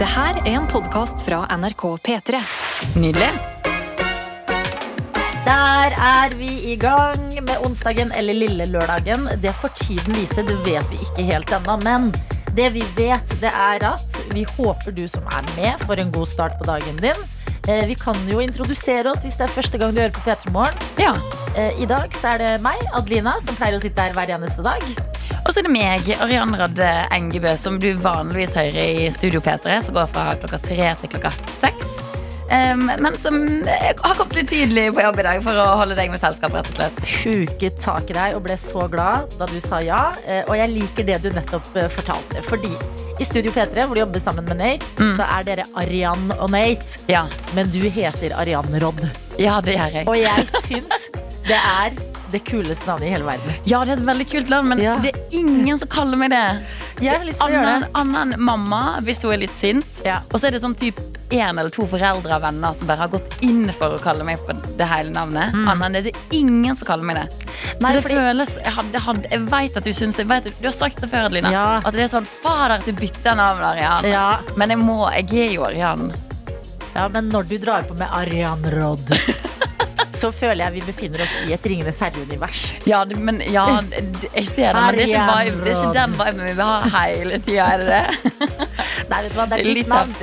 Det her er en podkast fra NRK P3. Nydelig. Der er vi i gang med onsdagen eller lille lørdagen. Det får tiden vise, det vet vi ikke helt ennå. Men det vi vet, det er at vi håper du som er med, får en god start på dagen din. Eh, Vi kan jo introdusere oss hvis det er første gang du hører på P3 Morgen. Ja. Eh, I dag så er det meg, Adelina, som pleier å sitte her hver eneste dag. Og så er det meg, Arian Radde Engebø, som du vanligvis hører i Studio P3, som går fra klokka tre til klokka seks. Um, men som eh, har kommet litt tidlig på jobb i dag for å holde deg med selskap, rett og slett. Huket tak i deg og ble så glad da du sa ja. Eh, Og jeg liker det du nettopp eh, fortalte. Fordi i Studio P3, hvor du jobber sammen med Nate, Mm. så er dere Arian og Nate. Ja, Men du heter Arian Rodd. ja det gjør jeg. Og jeg syns det er det kuleste navnet i hele verden. Ja, det er et veldig kult land, men Ja. det er ingen som kaller meg det. Jeg har lyst til å gjøre det. annen mamma, hvis hun er litt sint. Ja. Og så er det sånn typ en eller to foreldre og venner som bare har gått inn for å kalle meg på det hele navnet. Annen er det ingen som kaller meg det. Mm. Nei, så det fordi- føles Jeg, hadde, hadde, jeg vet at du syns det. Vet, du har sagt det før, Adelina. Ja. At det er sånn Fader, at du bytter navn, Arian. Ja. Men jeg må. Jeg er jo Arian. ja, men når du drar på med Arian Rodd, så føler jeg vi befinner oss i et Ringenes herre-univers. Ja, det, men ja, det- jeg ser det, men det er ikke, vibe, det er ikke den viben vi vil ha hele tida, er det det? Nei, vet du hva, det er ditt Litt navn.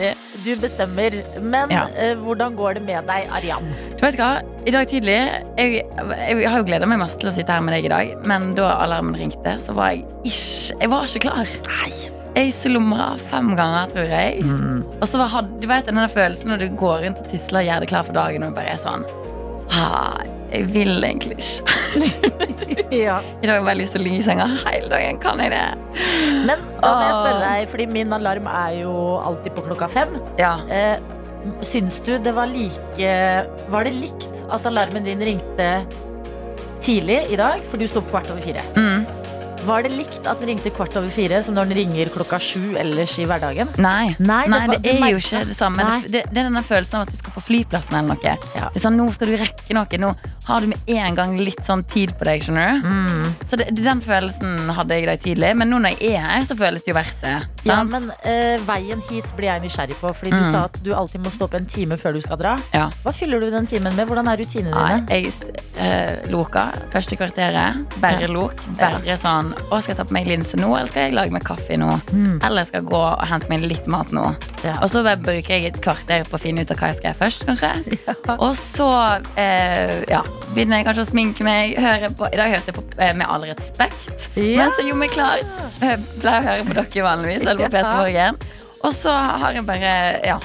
Du bestemmer. Men Ja. uh, hvordan går det med deg, Arian? Du vet hva, i dag tidlig Jeg, jeg har jo gleda meg masse til å sitte her med deg i dag, men da alarmen ringte, så var jeg ikke Jeg var ikke klar. Nei. Jeg slumra fem ganger, tror jeg. Og så var, du vet den følelsen når du går rundt og tisler og gjør deg klar for dagen, og bare er sånn ah, Jeg vil egentlig ikke. Ja. I dag har jeg bare lyst til å ligge i senga hele dagen. Kan jeg det? Men da må jeg spørre deg, fordi min alarm er jo alltid på klokka fem. Ja. Eh, syns du det var like Var det likt at alarmen din ringte tidlig i dag? For du sto opp kvart over fire. Mm. Var det likt at den ringte kvart over fire som når den ringer klokka sju ellers i hverdagen? Nei. Nei, det Nei, det er jo ikke det. det samme. Det, det, det er denne følelsen av at du skal på flyplassen eller noe. Ja. Det er sånn, Nå skal du rekke noe. Nå har du med en gang litt sånn tid på deg. skjønner du? Mm. Så det, den følelsen hadde jeg i dag tidlig. Men nå når jeg er her, så føles det jo verdt det. Ja, men uh, Veien hit blir jeg nysgjerrig på, fordi du Mm. sa at du alltid må stå opp en time før du skal dra. Ja. Hva fyller du den timen med? Hvordan er rutinene dine? jeg uh, loka første kvarteret. Bare Ja. lok. Bare sånn Å, skal jeg ta på meg linse nå, eller skal jeg lage meg kaffe nå? Mm. Eller skal jeg gå og hente meg litt mat nå? Ja. Og så bruker jeg et kvarter på å finne ut av hva jeg skal gjøre først, kanskje. Og så uh, ja, begynner jeg kanskje å sminke meg. På, I dag hørte jeg på eh, Med all respekt. Ja. Men så gjorde meg klar. Jeg pleier å høre på dere vanligvis. Eller på. Peter Morgen. Og så har jeg bare Ja,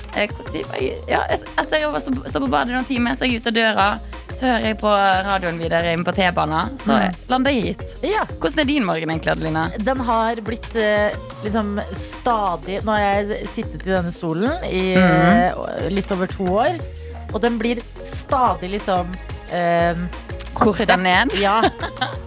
ja etter jeg har stått stå på badet noen timer, så er jeg ute av døra. Så hører jeg på radioen videre inn på T-banen. Så Mm. lander jeg hit. Ja. Hvordan er din morgen egentlig, Adelina? Den har blitt eh, liksom stadig Nå har jeg sittet i denne stolen i Mhm. eh, litt over to år, og den blir stadig liksom eh, Korta ned? Ja.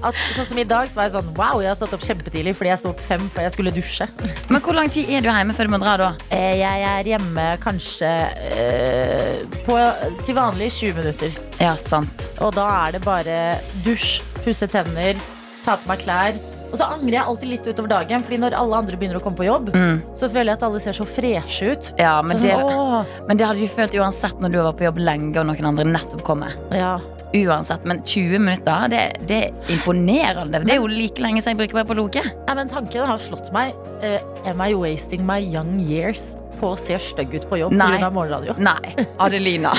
At, sånn som i dag så var jeg sånn Wow, jeg har stått opp kjempetidlig fordi jeg sto opp fem før jeg skulle dusje. Men hvor lang tid er du hjemme før du må dra, da? Eh, Jeg er hjemme kanskje eh, på, til vanlig 20 minutter. Ja, sant. Og da er det bare dusj, pusse tenner, ta på meg klær. Og så angrer jeg alltid litt utover dagen, Fordi når alle andre begynner å komme på jobb, Mm. så føler jeg at alle ser så freshe ut. Ja, men Så det, sånn, åh, men det hadde du følt uansett når du har vært på jobb lenge og noen andre nettopp kommer. ja. Uansett, Men 20 minutter, det, det er imponerende. Det er jo like lenge som jeg bruker på Loke. Ja, men tanken har slått meg. Uh, am I wasting my young years på å se stygg ut på jobb pga. morgenradio? Nei, Adelina.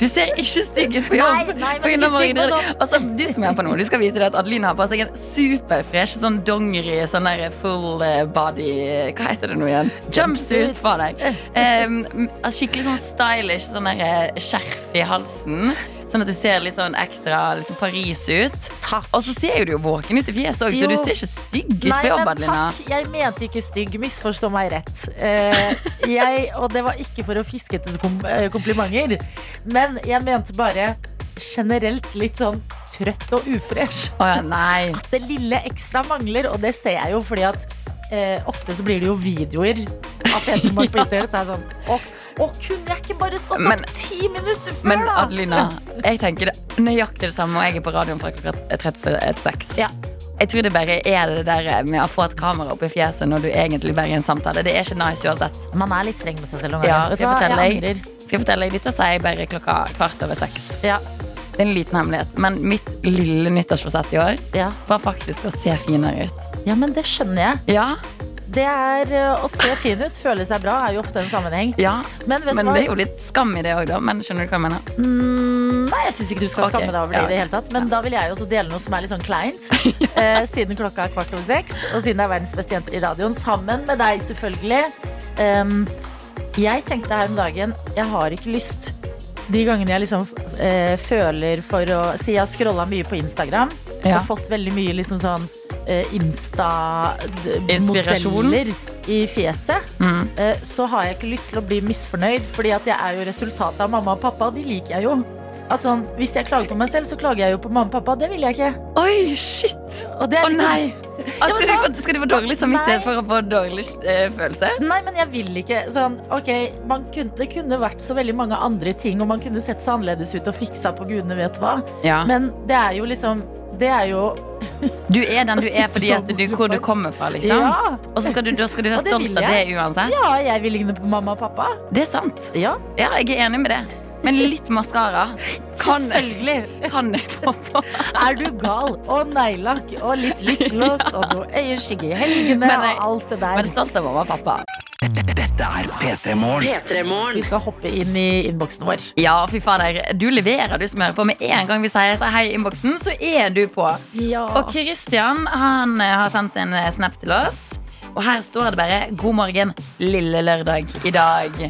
Du ser ikke stygg ut på jobb. Nei, nei, men på morgenradio. Altså, du som er på nå, du skal vite at Adelina har på seg en superfresh sånn dongeri, sånn der full eh, body Hva heter det nå igjen? Jumpsuit for deg. Um, skikkelig sånn stylish sånn der eh, skjerf i halsen. Sånn at du ser litt sånn ekstra liksom Paris ut. Takk. Og så ser jo du jo våken ut i fjeset òg, så du ser ikke stygg ut Nei, på jobb, Adelina. takk. Jeg mente ikke stygg. Misforstå meg rett. Eh, jeg, og det var ikke for å fiske etter eh, komplimenter. Men jeg mente bare generelt litt sånn trøtt og ufresh. Oh ja, nei. Det lille ekstra mangler, og det ser jeg jo fordi at eh, ofte så blir det jo videoer av Peter Mork på. Så er jeg sånn Å, å, kunne jeg ikke bare stått opp ti minutter før, Men da? Adelina, jeg tenker det nøyaktig det samme, og jeg er på radioen fra klokka 36. Ja. Jeg tror det bare er det der med å få et kamera opp i fjeset når du egentlig bare er i en samtale. Det er ikke nice uansett. Man er litt streng med seg selv Om Ja, skal jeg fortelle Jeg deg? Skal jeg fortelle deg, Dette sier jeg bare klokka kvart over seks. Ja, Det er en liten hemmelighet. Men mitt lille nyttårsforsett i år ja. var faktisk å se finere ut. ja, men det skjønner jeg. Ja, Det er eh, Å se fin ut, føle seg bra, er jo ofte en sammenheng. ja. Men Men det er jo litt skam i det òg, da. Men skjønner du hva jeg mener? Mm, nei, jeg syns ikke du skal okay. skamme deg over det ja. i det hele tatt. Men da vil jeg også dele noe som er litt sånn kleint. eh, siden klokka er kvart over seks, og siden det er verdens beste jenter i radioen, sammen med deg, selvfølgelig. Um, jeg tenkte her om dagen Jeg har ikke lyst De gangene jeg liksom eh, føler for å Si jeg har scrolla mye på Instagram Ja. og fått veldig mye liksom sånn. Insta-modeller i fjeset Mm. eh, så har jeg ikke lyst til å bli misfornøyd, fordi at jeg er jo resultatet av mamma og pappa, og de liker jeg jo. At sånn, hvis jeg klager på meg selv, så klager jeg jo på mamma og pappa. Det vil jeg ikke. Oi, shit! Og det er Å litt nei! sånn- Ja, skal, de få, skal de få dårlig samvittighet for å få dårlig eh, følelse? Nei, men jeg vil ikke sånn Ok, man kunne, det kunne vært så veldig mange andre ting, og man kunne sett så annerledes ut og fiksa på gudene vet hva. Ja. Men det er jo liksom Det er jo Du er den du er fordi at du, hvor du kommer fra, liksom. Ja! Og så skal du, da skal du være stolt av det uansett. Ja, jeg vil ligne på mamma og pappa. Det er sant. Ja, Ja, jeg er enig med det. Men litt maskara kan, kan jeg få på. Er du gal? Og neglelakk og litt lipgloss og noe øyeskygge i helgene og alt det der. Men stolt av mamma og pappa. Dette er P3 Morgen. Vi skal hoppe inn i innboksen vår. Ja, fy fader. Du leverer, du som hører på. Med en gang vi sier hei i innboksen, så er du på. Ja. Og Christian han har sendt en snap til oss. Og her står det bare 'God morgen, lille lørdag i dag'.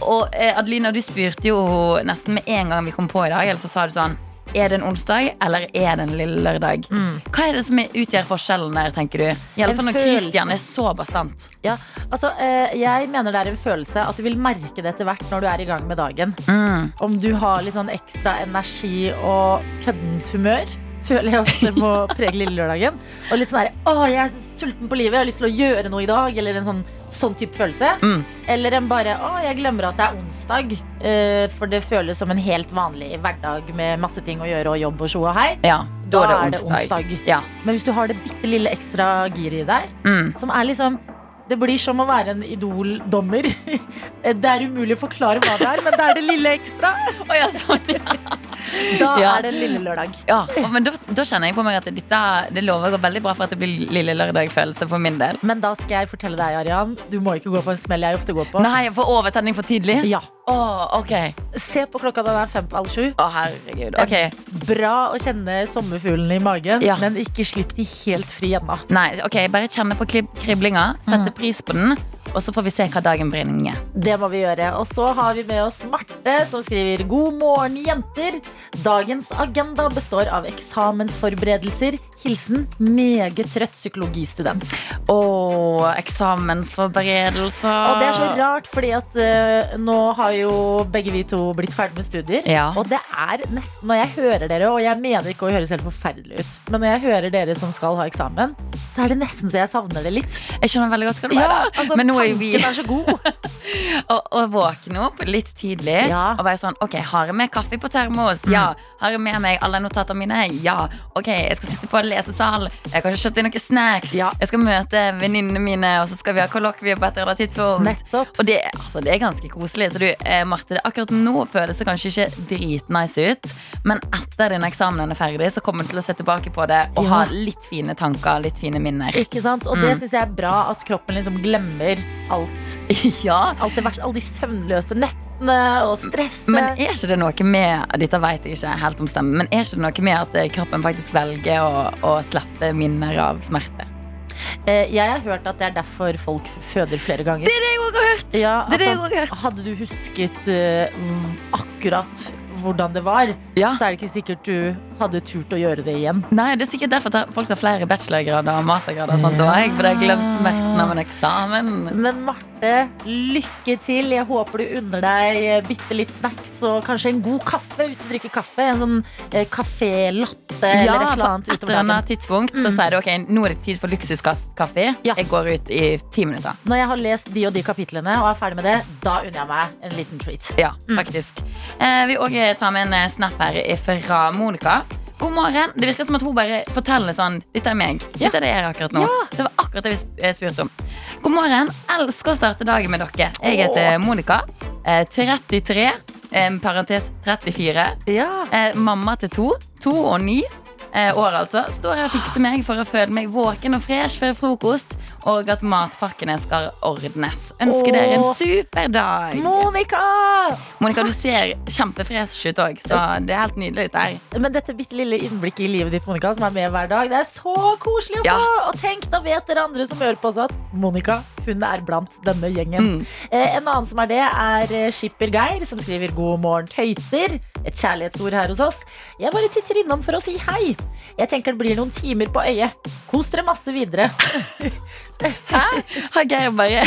Og eh, Adelina, du spurte jo nesten med en gang vi kom på i dag. Eller så sa du sånn Er det en onsdag, eller er det en lille lørdag? Hva er det som utgjør forskjellen der, tenker du? I alle fall når følelse. Christian er så bastant. Ja, altså, eh, jeg mener det er en følelse at du vil merke det etter hvert når du er i gang med dagen. Mm. Om du har litt sånn ekstra energi og køddent humør. Føler jeg ofte må prege lille lørdagen. Og litt sånn her, å, jeg er så sulten på livet, jeg har lyst til å gjøre noe i dag. Eller en sånn, sånn type følelse. Mm. Eller en bare, å, jeg glemmer at det er onsdag. Uh, for det føles som en helt vanlig hverdag med masse ting å gjøre og jobb og tjo og hei. Ja, da, Da er det det onsdag. onsdag. Ja. Men hvis du har det bitte lille ekstra giret i deg, Mm. som er liksom det blir som å være en Idol-dommer. Det er umulig å forklare hva det er, men det er det lille ekstra. Oh, ja, sånn, ja. Da Ja. er det lille lørdag. Ja, men da, da kjenner jeg på meg at dette det lover veldig bra for at det blir lille lørdag-følelse for min del. Men da skal jeg fortelle deg, Arian, du må ikke gå på en smell jeg ofte går på. Nei, får overtenning for tidlig? Ja. Oh, ok. Se på klokka, den er fem på halv sju. Å, herregud. Ok. Bra å kjenne sommerfuglene i magen, Ja. men ikke slipp de helt fri ennå. Nei, ok, bare kjenne på kriblinga, sette Mm. pris på den, og så får vi se hva dagen bringer. Det må vi gjøre. Og så har vi med oss Marte, som skriver God morgen, jenter. Dagens agenda består av eksamensforberedelser. Hilsen meget trøtt psykologistudent. Å, eksamensforberedelser. Og det er så rart, fordi at uh, nå har jo begge vi to blitt ferdig med studier. Ja. Og det er nesten, når jeg hører dere, og jeg mener ikke å høres helt forferdelig ut, men når jeg hører dere som skal ha eksamen, så er det nesten så jeg savner det litt. Jeg skjønner veldig godt hva du mener. altså, Men nå er jo vi er så god. å, å våkne opp litt tidlig Ja. og være sånn Ok, har jeg med kaffe på termos? Ja. Har jeg med meg alle notatene mine? Ja. Ok, jeg skal sitte på lesesal. Jeg kanskje kjøpt inn noen snacks. Ja. Jeg skal møte venninnene mine, og så skal vi ha kollokvie på et eller annet tidspunkt. Nettopp. Og det, altså, det er ganske koselig. Så du, eh, Marte, akkurat nå føles det kanskje ikke dritnice ut, men etter din eksamen er ferdig, så kommer du til å se tilbake på det og Ja. ha litt fine tanker, litt fine minner. Ikke sant? Og Mm. det syns jeg er bra, at kroppen liksom glemmer alt. ja. alt det verste, alle de søvnløse nettene og stresse. Men er ikke det noe med Dette vet jeg ikke helt om stemmen, Men er ikke det noe med at kroppen faktisk velger å, å slette minner av smerte? Eh, jeg har hørt at det er derfor folk føder flere ganger. Det er det jeg også har hørt! Ja, Det det har hørt. hadde du husket uh, akkurat hvordan det var, Ja. så er det ikke sikkert du hadde turt å gjøre det igjen. Nei, det er sikkert derfor folk tar flere bachelorgrader og mastergrader. og Sånt, og jeg, for jeg har glemt smerten av en eksamen. Men Marte, lykke til. Jeg håper du unner deg eh, bitte litt snacks og kanskje en god kaffe hvis du drikker kaffe. En sånn eh, kafé-latte Ja, eller et eller annet et utover eller annet tidspunkt så sier du ok, nå er det tid for luksuskaffe. Ja. Jeg går ut i ti minutter. Når jeg har lest de og de kapitlene og er ferdig med det, da unner jeg meg en liten treat. Ja, faktisk. Eh, vi òg tar med en eh, snap her fra Monica. God morgen. Det virker som at hun bare forteller sånn Dette er meg. Dette er det jeg akkurat nå. Det var akkurat det vi eh, spurte om. God morgen. Elsker å starte dagen med dere. Jeg heter Monica. eh, 33. eh, Parentes 34. Ja. Eh, mamma til to. To og ni eh, år, altså. Står her og fikser meg for å føle meg våken og fresh før frokost. Og at matpakkene skal ordnes. Ønsker dere en super dag. Monica! Monica, du ser kjempefresh ut òg, så det er helt nydelig ut der. Men dette bitte lille innblikket i livet ditt, Monica, som er med hver dag, det er så koselig å få! Ja. Og tenk, da vet dere andre som hører på oss at Monica, hun er blant denne gjengen. Mm. Eh, en annen som er det, er eh, Skipper Geir, som skriver 'God morgen, tøyter'. Et kjærlighetsord her hos oss. Jeg bare titter innom for å si hei. Jeg tenker det blir noen timer på øyet. Kos dere masse videre. Har Geir bare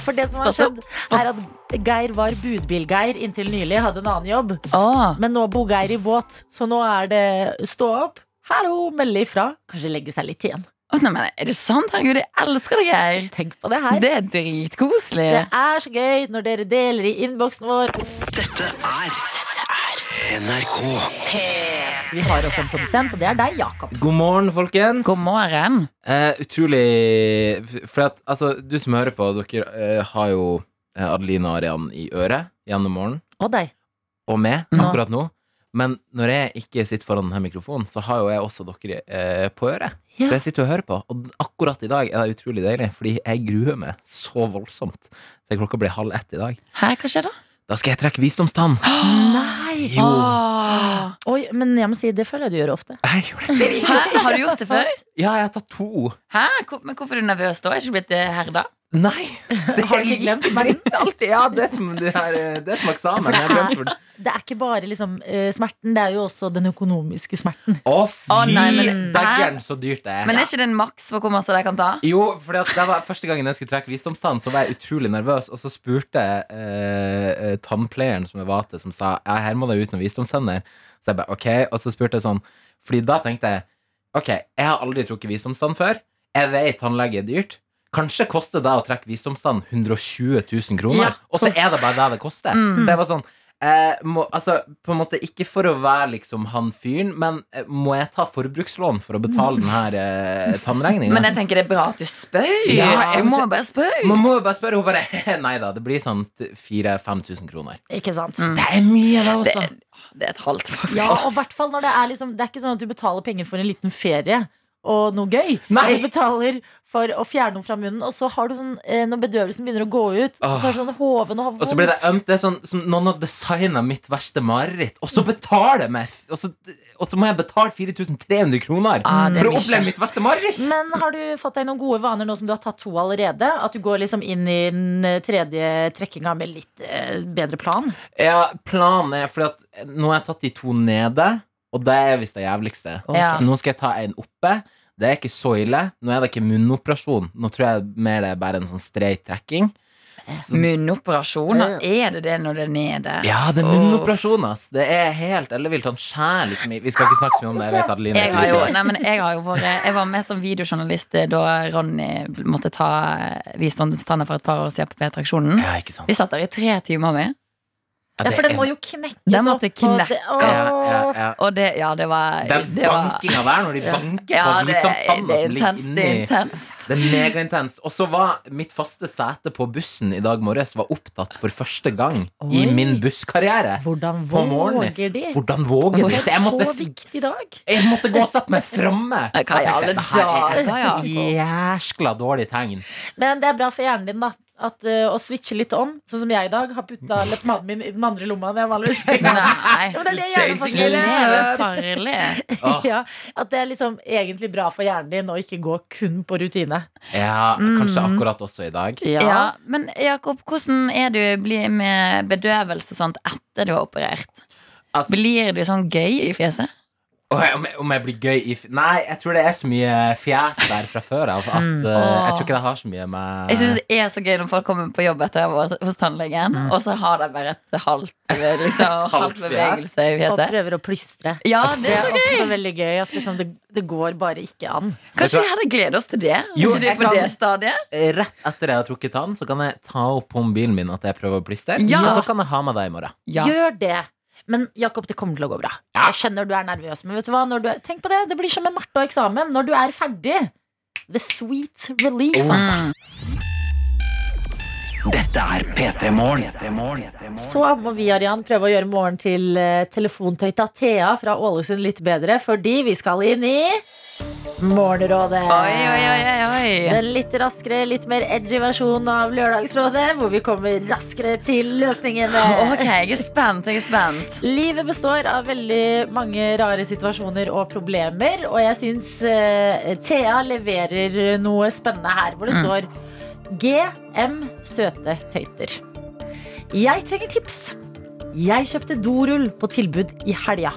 For det som har skjedd, er at Geir var budbilgeir inntil nylig, hadde en annen jobb. Ah. Men nå bor Geir i båt, så nå er det stå opp. Hallo, melde ifra. Kanskje legge seg litt igjen. Oh, nei, men Er det sant? Herregud, jeg elsker deg, Geir. Tenk på det her. Det er dritkoselig. Det er så gøy når dere deler i innboksen vår. Dette er Dette er NRK. Vi har også en produsent, og det er deg, Jakob. God morgen, folkens. God morgen. Eh, utrolig For at, altså, du som hører på, dere eh, har jo eh, Adeline og Arian i øret gjennom morgenen, Og deg. og meg akkurat nå. Men når jeg ikke sitter foran denne mikrofonen, så har jo jeg også dere eh, på øret. Ja. For jeg sitter og hører på. Og akkurat i dag er det utrolig deilig, fordi jeg gruer meg så voldsomt til klokka blir halv ett i dag. Hæ, hva skjer da? Da skal jeg trekke visdomstann. Nei! Jo. Ah. Oi, men jeg må si, det føler jeg du gjør ofte. Jeg gjorde det. Hæ? Har du gjort det før? Ja, jeg har tatt to. Hæ? Hvor- Men hvorfor er du nervøs da? Er ikke blitt eh, herda? Nei. Det Har du glemt smerten? Alltid, ja, det er som, det er, det er som eksamen. Det hvor- Det er ikke bare liksom, eh, smerten, det er jo også den økonomiske smerten. Å, fy oh, nei, men- daggeren, så dyrt det er. Men er ikke det en maks for hvor masse de kan ta? Jo, for det var første gangen jeg skulle trekke visdomstann, så var jeg utrolig nervøs. Og så spurte jeg eh, eh, tannpleieren som jeg var til, som sa ja, her må det ut noen visdomstenner. Så jeg bare ok, og så spurte jeg sånn Fordi da tenkte jeg ok, jeg har aldri trukket visdomstann før. Jeg vet tannlege er dyrt. Kanskje koster det å trekke visdomstann 120 000 kroner, Ja. og så er det bare det det koster. Mm. Så jeg var sånn eh, må, altså, på en måte Ikke for å være liksom han fyren, men eh, må jeg ta forbrukslån for å betale den her eh, tannregninga? Men jeg tenker det er bra at du spør. Ja, jeg må bare spørre. Man må bare spørre. Hun bare Nei da, det blir sånn 4000-5000 kroner. Ikke sant? Mm. Det er mye, det Det, også. det er et halvt, faktisk. Ja, og i hvert fall når det er liksom Det er ikke sånn at du betaler penger for en liten ferie og noe gøy. Nei. Du betaler for å fjerne noe fra munnen, og så har du sånn eh, når bedøvelsen begynner å gå ut, og så er det sånn hoven og har vondt. Og så blir det ømt. Det er sånn som noen har designa mitt verste mareritt, og så betaler jeg meg Og så, og så må jeg betale 4300 kroner Ah, for å oppleve mitt verste mareritt! Men har du fått deg noen gode vaner nå som du har tatt to allerede? At du går liksom inn i den eh, tredje trekkinga med litt eh, bedre plan? Ja, planen er fordi at nå har jeg tatt de to nede, og det er visst det jævligste. Okay. Nå skal jeg ta en oppe. Det er ikke så ille. Nå er det ikke munnoperasjon. Nå tror jeg mer det er bare en sånn streit trekking. Munnoperasjoner, er det det når det er nede? Ja, det er munnoperasjon, ass. Det er helt ellevilt. Han skjærer liksom i Vi skal ikke snakke så mye om det. Jeg vet Adeline Jeg, har jo, nei, men jeg, har jo vært, jeg var med som videojournalist da Ronny måtte ta visdomstanner for et par år siden på P-traksjonen. Ja, ikke sant. Vi satt der i tre timer med. Ja, Ja, for den må jo knekkes Den måtte opp, og det- knekkes. ja, ja, ja. Og det, ja, det var Den bankinga der, når de banker ja, på visdomstanna som ligger. Det er intenst. Det er megaintenst. Og så var mitt faste sete på bussen i dag morges var opptatt for første gang i min busskarriere. Hvordan våger de? Hvordan våger de? Det Så jeg måtte, så viktig dag. jeg måtte gå og sette meg framme. Hva i alle er dager, jæskla dårlig tegn. Men det er bra for hjernen din, da. At, uh, å switche litt om. Sånn som jeg i dag har putta leppemannen min i den andre lomma. Det er vanligvis Nei. Ja, men det er det hjernefarlig. Gjør. Ja, at det er liksom egentlig bra for hjernen din å ikke gå kun på rutine. ja, kanskje akkurat også i dag. Ja, men Jakob, hvordan er du blir med bedøvelse og sånt etter du har operert? Altså, Blir du sånn gøy i fjeset? Om, jeg, om jeg blir gøy i f- Nei, jeg tror det er så mye fjes der fra før av at Mm. uh, Jeg tror ikke det har så mye med Jeg synes det er så gøy når folk kommer på jobb etter å ha vært hos tannlegen, og så har de bare et halvt, liksom, halvt bevegelse i Og prøver å plystre. Ja, det Det er så gøy! Det er også veldig gøy at liksom det, det går bare ikke an. Kanskje vi hadde gledet oss til det? Jo, til er på kan- det stadiet? Eh, Rett etter jeg har trukket tann, så kan jeg ta opp på mobilen min at jeg prøver å plystre. Ja. Og så kan jeg ha med deg i morgen. Ja. Gjør det. Men Jakob, det kommer til å gå bra. Jeg skjønner du er nervøs, men vet du hva? Når du er, tenk på det, det blir som med Marte og eksamen. Når du er ferdig. The sweet relief. altså. Dette er P3 Morgen. Så må vi Arian, prøve å gjøre morgen til eh, telefontøyta Thea fra Ålesund litt bedre, fordi vi skal inn i Morgenrådet. Oi, oi, oi, oi. Den litt raskere, litt mer edgy versjonen av Lørdagsrådet, hvor vi kommer raskere til løsningene. Ok, jeg er spent. Jeg er spent. Livet består av veldig mange rare situasjoner og problemer, og jeg syns uh, Thea leverer noe spennende her, hvor det står GM søte tøyter. Jeg trenger tips. Jeg kjøpte dorull på tilbud i helga,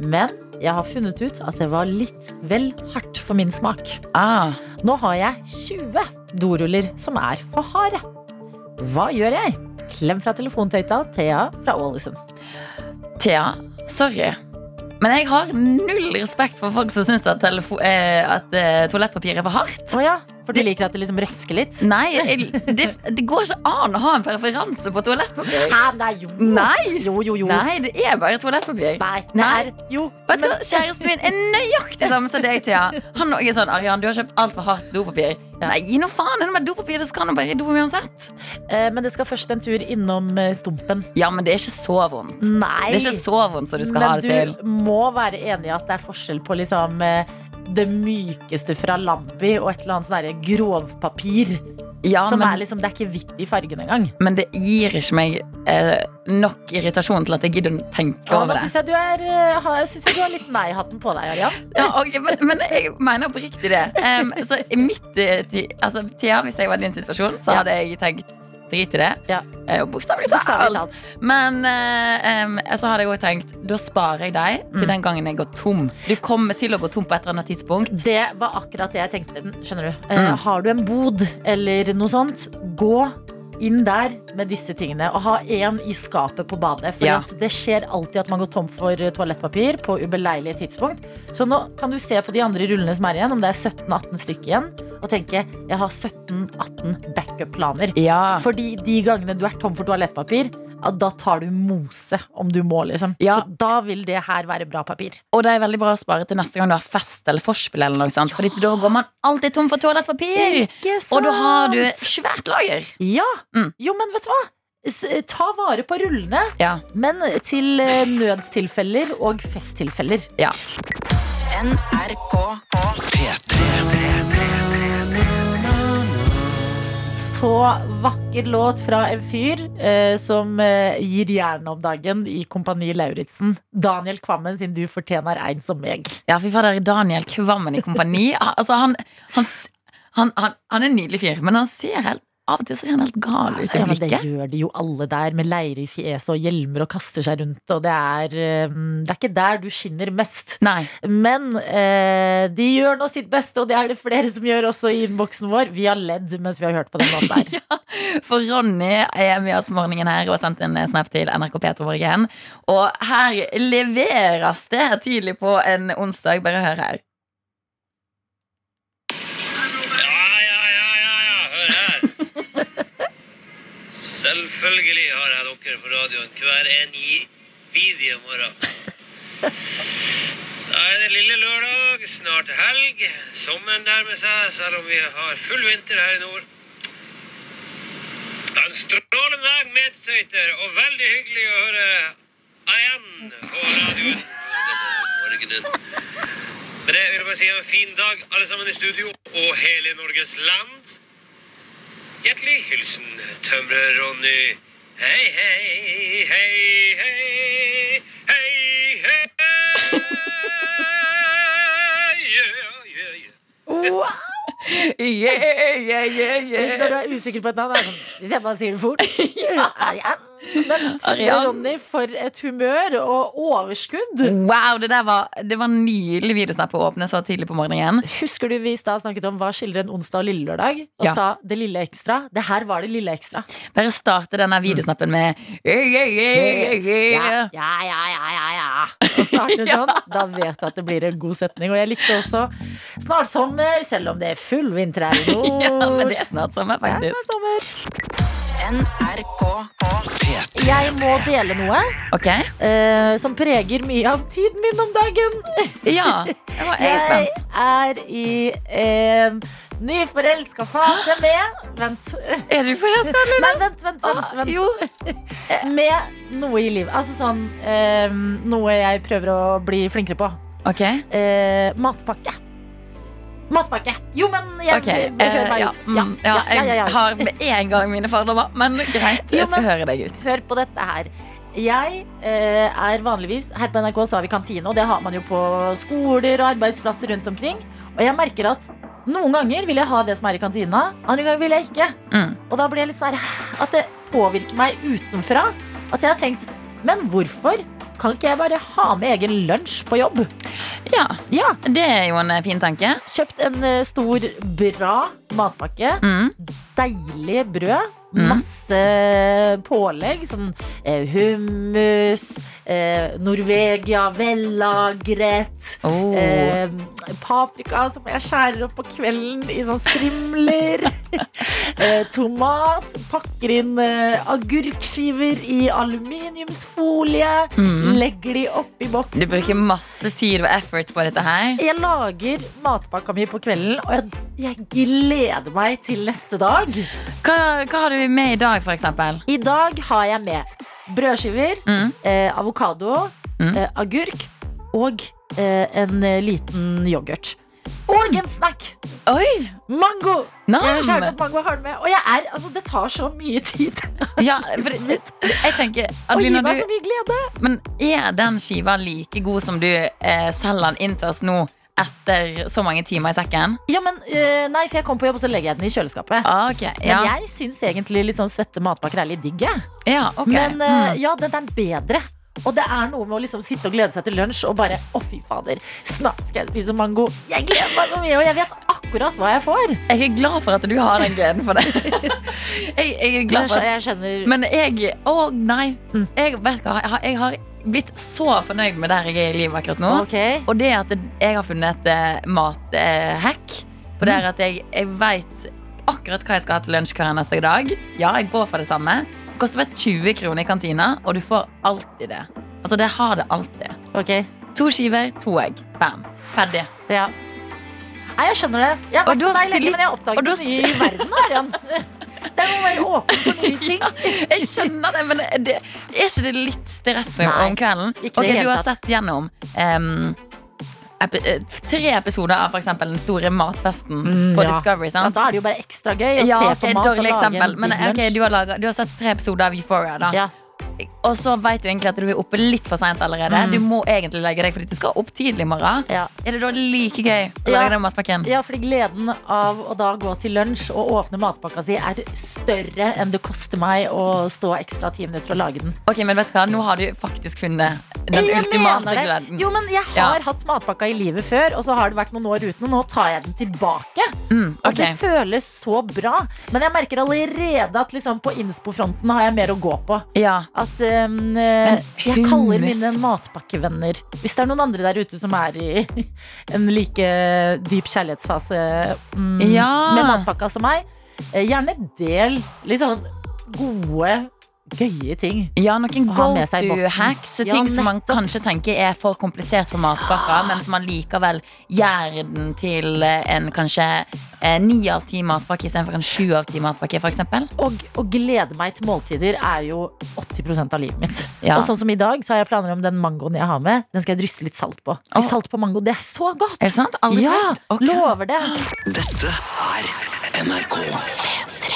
men jeg har funnet ut at det var litt vel hardt for min smak. Ah, Nå har jeg 20 doruller som er for harde. Hva gjør jeg? Klem fra telefontøyta Thea fra Ålesund. Thea, sorry. Men jeg har null respekt for folk som syns at, eh, at eh, toalettpapir er for hardt. Oh, ja, for du liker at det liksom røsker litt? Nei, jeg, det, det går ikke an å ha en preferanse på toalettpapir. Hæ, nei, jo. Nei. Jo, jo, jo. Nei, det er bare toalettpapir. Nei, Nei. er jo. Vet du hva, Kjæresten min er nøyaktig samme som deg, Thea. Han er sånn Arian, du har kjøpt altfor hardt dopapir. Nei, gi nå faen. Det er dopapir det skal nå bare i do uansett. Eh, men det skal først en tur innom eh, stumpen. Ja, men det er ikke så vondt. Nei. Det er ikke så vondt som du skal ha det til. Men du må være enig i at det er forskjell på liksom eh, det mykeste fra Lambi og et eller annet sånn grovpapir. Ja, som men, er liksom, det er ikke hvitt i fargen engang. men det gir ikke meg eh, nok irritasjon til at jeg gidder å tenke Ja, nå over det. syns jeg, du er, eh, har- synes jeg du har litt meg-hatten på deg, Arian. Ja, ok, men, men jeg mener oppriktig det. Um, så i mitt eh, altså, Thea, hvis jeg var i din situasjon, så hadde jeg tenkt drit i det. Ja. Eh, bokstavelig talt. Men eh, um, så hadde jeg også tenkt da sparer jeg deg til Mm. den gangen jeg går tom. Du kommer til å gå tom på et eller annet tidspunkt. Det var akkurat det jeg tenkte. Skjønner du? Eh, Mm. Har du en bod eller noe sånt, gå inn der med disse tingene. Og ha én i skapet på badet. For Ja. at det skjer alltid at man går tom for eh, toalettpapir på ubeleilige tidspunkt. Så nå kan du se på de andre rullene som er igjen, om det er 17-18 stykker igjen, og tenke jeg har 17-18 backup-planer. Ja. Fordi de gangene du er tom for toalettpapir, da tar du mose om du må, liksom. Ja. Så da vil det her være bra papir. Og det er veldig bra å spare til neste gang du har fest eller forspill eller noe sånt Fordi da går man alltid tom for toalettpapir. Ikke sant? Og da har du svært lager. Ja. Mm. Jo, men vet du hva? Ta vare på rullene, Ja. men til eh, nødstilfeller og festtilfeller. ja. Så vakker låt fra en fyr eh, som eh, gir jernet om dagen i Kompani Lauritzen. Daniel Kvammen sin 'Du fortjener en som meg'. Ja, fy fader, Daniel Kvammen i kompani. Altså, han, han, han, han, er en nydelig fyr, men han ser helt av og til så ser han helt gal ut i blikket. Ja, men det gjør de jo alle der, med leire i fjeset og hjelmer og kaster seg rundt. Og det er, eh, det er ikke der du skinner mest. Nei. Men eh, de gjør nå sitt beste, og det er det flere som gjør også i innboksen vår. Vi har ledd mens vi har hørt på den låten Ja, For Ronny er med oss morgenen her og har sendt en snap til NRK P2 Morgen. Og her leveres det tidlig på en onsdag. Bare hør her. Selvfølgelig har jeg dere på radioen hver en bidige morgen. Da er det lille lørdag, snart helg. Sommeren nærmer seg, selv om vi har full vinter her i nord. En strålende dag, medstøyter, og veldig hyggelig å høre igjen på radioen denne. Med det vil jeg bare si en fin dag, alle sammen i studio og hele Norges land. Hjertelig hilsen tømrer Ronny. Hei, hei, hei, hei, hei, hei. Yeah, yeah, yeah. Wow! Yeah, yeah, yeah, yeah. Når du er usikker på et navn, er det sånn Hvis jeg bare sier det fort. Arian. Men Ronny, for et humør og overskudd. Wow, det der var, det var nydelig videosnapp å åpne så tidlig på morgenen. Husker du vi i stad snakket om hva skildrer en onsdag og lille lørdag? Og Ja. sa det lille ekstra. Det her var det lille ekstra. Bare starte denne videosnappen med yeah, yeah, yeah, Ja, ja, ja, ja, ja. Og starte sånn. Da vet du at det blir en god setning. Og jeg likte også snart sommer, selv om det er full vinter her i nord. Ja, men det er snart sommer, Det er snart sommer. Jeg må dele noe Ok? eh, som preger mye av tiden min om dagen. Ja, jeg jeg er spent. er i en nyforelska fase med Vent. Er du forelska, eller? Nei, vent, vent, vent, Ah, vent. Jo. Med noe i livet. Altså sånn eh, Noe jeg prøver å bli flinkere på. Ok. Eh, matpakke. Matpakke. Jo, men jeg, okay, jeg, eh, meg ja, ut. Ja, ja, jeg har med en gang mine fordommer, men greit. Jo, Jeg skal men- høre deg ut. Hør på dette her. Jeg eh, er vanligvis Her på NRK så har vi kantine, og det har man jo på skoler og arbeidsplasser rundt omkring. Og jeg merker at noen ganger vil jeg ha det som er i kantina, andre ganger vil jeg ikke. Mm. Og da blir jeg litt sånn At det påvirker meg utenfra. At jeg har tenkt Men hvorfor kan ikke jeg bare ha med egen lunsj på jobb? Ja, Ja, det er jo en eh, fin tanke. Kjøpt en eh, stor, bra matpakke. Mm. Deilig brød. Mm. Masse pålegg. Sånn eh, hummus, eh, Norvegia, vellagret. Oh. Eh, paprika som jeg skjærer opp på kvelden i sånn strimler. eh, tomat. Pakker inn agurkskiver i aluminiumsfolie. Mm. Legger de oppi boksen. Du bruker masse tid og effort på dette her. Jeg lager matpakka mi på kvelden, og jeg, jeg gleder meg til neste dag. Hva, hva har du med i dag, eksempel? I dag har jeg med brødskiver, Mm. eh, avokado, Mm. eh, agurk og eh, en eh, liten yoghurt. Og en snack! Oi! Mango! Jeg opp mango og har den med. Og jeg er, altså, det tar så mye tid. Ja, for jeg tenker Og gir Adelina, meg du, så mye glede. Men er den skiva like god som du eh, selger den inn til oss nå etter så mange timer i sekken? Ja, men eh, Nei, for jeg kom på jobb, og så legger jeg den i kjøleskapet. Ah, ok, Men jeg syns egentlig litt sånn svette matpakker er litt digg. jeg. ja, ok. Men eh, Mm. ja, den er bedre. Og det er noe med å liksom sitte og glede seg til lunsj og bare Å, fy fader, snart skal jeg spise mango. Jeg gleder meg så mye, og jeg vet akkurat hva jeg får. Jeg er glad for at du har den gleden for det. jeg, jeg er glad for jeg skjønner Men jeg Å, nei. Mm. Jeg vet hva, jeg har, jeg har blitt så fornøyd med der jeg er i livet akkurat nå. Okay. Og det at jeg har funnet et mathack. på det er at jeg, jeg veit akkurat hva jeg skal ha til lunsj hver neste dag. Ja, jeg går for det samme. Det koster bare 20 kroner i kantina, og du får alltid det. Altså, det har det alltid. Okay. To skiver, to egg. Bam. Ferdig. Ja. Nei, jeg skjønner det. Jeg har vært du så har lenge, men jeg har oppdaget du nye i verden. Arian. Det må være åpen for nye ting. Jeg skjønner det, men det, er ikke det litt stress om kvelden? ikke i Ok, det Du har sett gjennom eh, tre episoder av eksempel Den store matfesten Mm, på ja. Discovery. Ja, da er det jo bare ekstra gøy å Ja, se på mat dårlig eksempel. en Men okay, du, har laget, du har sett tre episoder av Euphoria. da Ja. Og så vet du egentlig at du er oppe litt for seint allerede. Mm. Du må egentlig legge deg fordi du skal opp tidlig i morgen. Ja. Er det da like gøy å Ja. lage den matpakken? Ja, fordi gleden av å da gå til lunsj og åpne matpakka si er større enn det koster meg å stå ekstra ti minutter og lage den. Ok, men vet du hva? Nå har du faktisk funnet den Jeg ultimate gleden. Jo, men jeg Ja. har hatt matpakka i livet før, og så har det vært noen år uten, og nå tar jeg den tilbake. Mm, Og det føles så bra. Men jeg merker allerede at liksom på innspo-fronten har jeg mer å gå på. Ja. At um, jeg kaller mine matpakkevenner Hvis det er noen andre der ute som er i en like dyp kjærlighetsfase um, Ja. med matpakka som meg, eh, gjerne del litt sånn gode, gøye ting. Ja, noen go med seg i to hacks. hacks. Ja, Ting som man kanskje tenker er for komplisert for matpakka, men som man likevel gjør den til eh, en kanskje eh, ni av ti matpakke istedenfor en sju av ti matpakke, f.eks. Og å glede meg til måltider er jo 80% av livet mitt. Ja. Og sånn som i dag, så har jeg planer om den mangoen jeg har med. Den skal jeg drysse litt salt på. Oh. Salt på mango, det er så godt! Er det sant? Aldri Ja, okay. Lover det. Dette er NRK P3.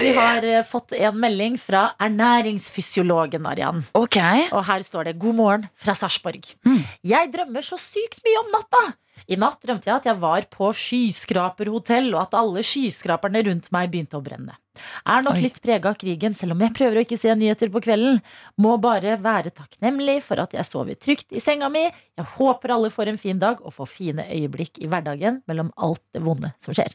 Vi har eh, fått en melding fra ernæringsfysiologen Arian. Ok. Og her står det 'God morgen fra Sarpsborg'. Mm. Jeg drømmer så sykt mye om natta. I natt drømte jeg at jeg var på skyskraperhotell, og at alle skyskraperne rundt meg begynte å brenne. Er nok Oi. litt prega av krigen, selv om jeg prøver å ikke se nyheter på kvelden. Må bare være takknemlig for at jeg sover trygt i senga mi. Jeg håper alle får en fin dag og får fine øyeblikk i hverdagen mellom alt det vonde som skjer.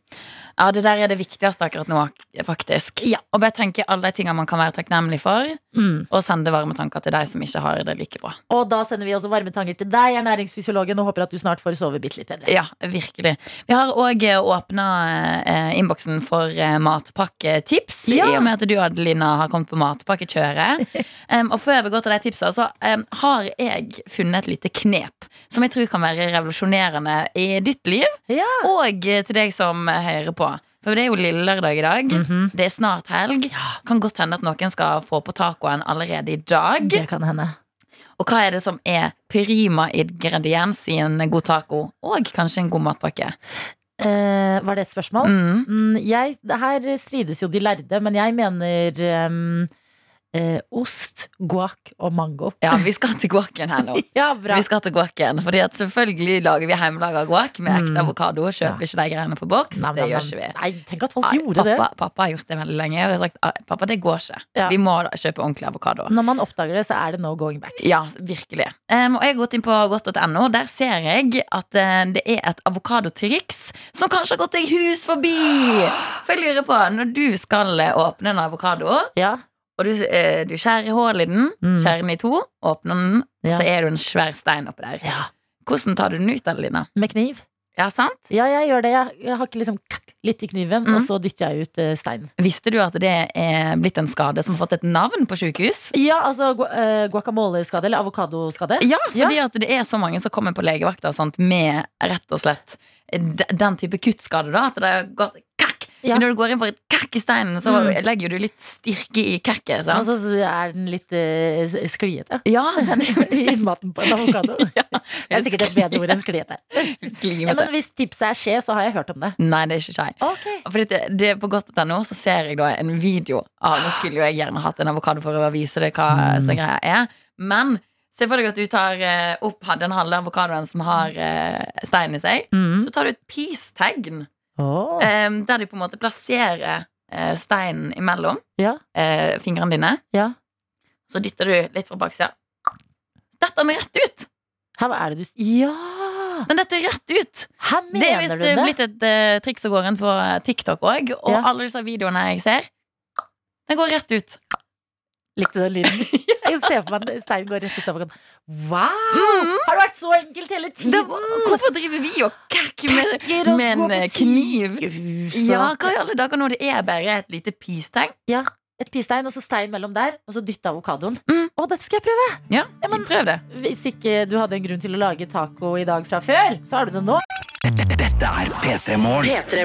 Ja, det der er det viktigste akkurat nå, faktisk. Ja. Og bare tenke alle de tingene man kan være takknemlig for, Mm. og sende varme tanker til deg som ikke har det like bra. Og da sender vi også varme tanker til deg, ernæringsfysiologen, og håper at du snart får sove bitte litt bedre. Ja, virkelig. Vi har òg åpna eh, innboksen for eh, matpakke tips, Ja. i og med at du Adelina har kommet på matpakkekjøret. Um, og før vi går til de tipsa, så um, har jeg funnet et lite knep som jeg tror kan være revolusjonerende i ditt liv, Ja. og til deg som hører på. For det er jo lille lørdag i dag. Mhm. Det er snart helg. Kan godt hende at noen skal få på tacoen allerede i dag. Det kan hende. Og hva er det som er prima ingrediens i en god taco? Og kanskje en god matpakke. Eh, var det et spørsmål? Mm. Mm, jeg, her strides jo de lærde, men jeg mener em, eh, ost, guac og mango. Ja, vi skal til guacen her nå. Ja, bra. Vi skal til guacen, fordi at selvfølgelig lager vi hjemmelaga guac med ekte Mm. avokado. Kjøper ikke de greiene på boks. Nei, Det nei, gjør ikke vi. Nei, tenk at folk Ai, gjorde det. pappa, pappa har gjort det veldig lenge. Og jeg har sagt "Ah, pappa, det går ikke. Ja. Vi må da kjøpe ordentlig avokado. Når man oppdager det, så er det no going back. Ja, virkelig. Um, og jeg har gått inn på godt.no. Der ser jeg at uh, det er et avokadotriks som kanskje har gått deg hus forbi. For jeg lurer på, når du skal eh, åpne en avokado, Ja. Og du, eh, du skjærer hull i den, Mm. skjærer den i to, åpner den, og så er du en svær stein oppi der. ja. Hvordan tar du den ut, Adelina? Med kniv. Ja, sant? Ja, jeg gjør det. Jeg, ikke liksom litt i kniven, Mm. og så dytter jeg ut eh, steinen. Visste du at det er blitt en skade som har fått et navn på sykehus? Ja, altså gu eh, guacamole-skade, eller avokadoskade. Ja, fordi at det er så mange som kommer på legevakta med rett og slett den type kuttskade. da At det har gått. Ja. Men når du går inn for et kakk i steinen, så Mm. legger du litt styrke i kakket. Og så er den litt uh, skliete. Ja, den er jo maten på en avokado. Det er sikkert et bedre ord enn skliete. Ja, men hvis tipset er skje, så har jeg hørt om det. Nei, det er ikke skje. Okay. Fordi det, det På godt.no så ser jeg da en video av Nå skulle jo jeg gjerne hatt en avokado for å vise deg hva Mm. som greia er. Men se for deg at du tar eh, opp den halve avokadoen som har steinen stein i seg. Mm. Så tar du et peace-tegn. Eh, der du på en måte plasserer eh, steinen imellom Ja. eh, fingrene dine. Ja. Så dytter du litt fra baksida. Detter den rett ut! Her, er det du Ja! Den detter rett ut! Her Det er mener visst det? blitt et uh, triks som går inn på TikTok òg. Og Ja. alle disse videoene jeg ser, den går rett ut. Likte du den lyden? Jeg ser for meg at steinen går rett ut av avokado. Wow! Mm. Har det vært så enkelt hele tiden? tiden? hvorfor driver vi og kakker med, Kakker og med en på eh, kniv? sykehus og- Ja, hva i alle dager når det er bare et lite peace-tegn? Et pistein og så stein mellom der, og så dytte avokadoen. Mm. Å, dette skal jeg prøve! Ja, Ja, men- prøv det. Hvis ikke du hadde en grunn til å lage taco i dag fra før, så har du det nå. Dette er P3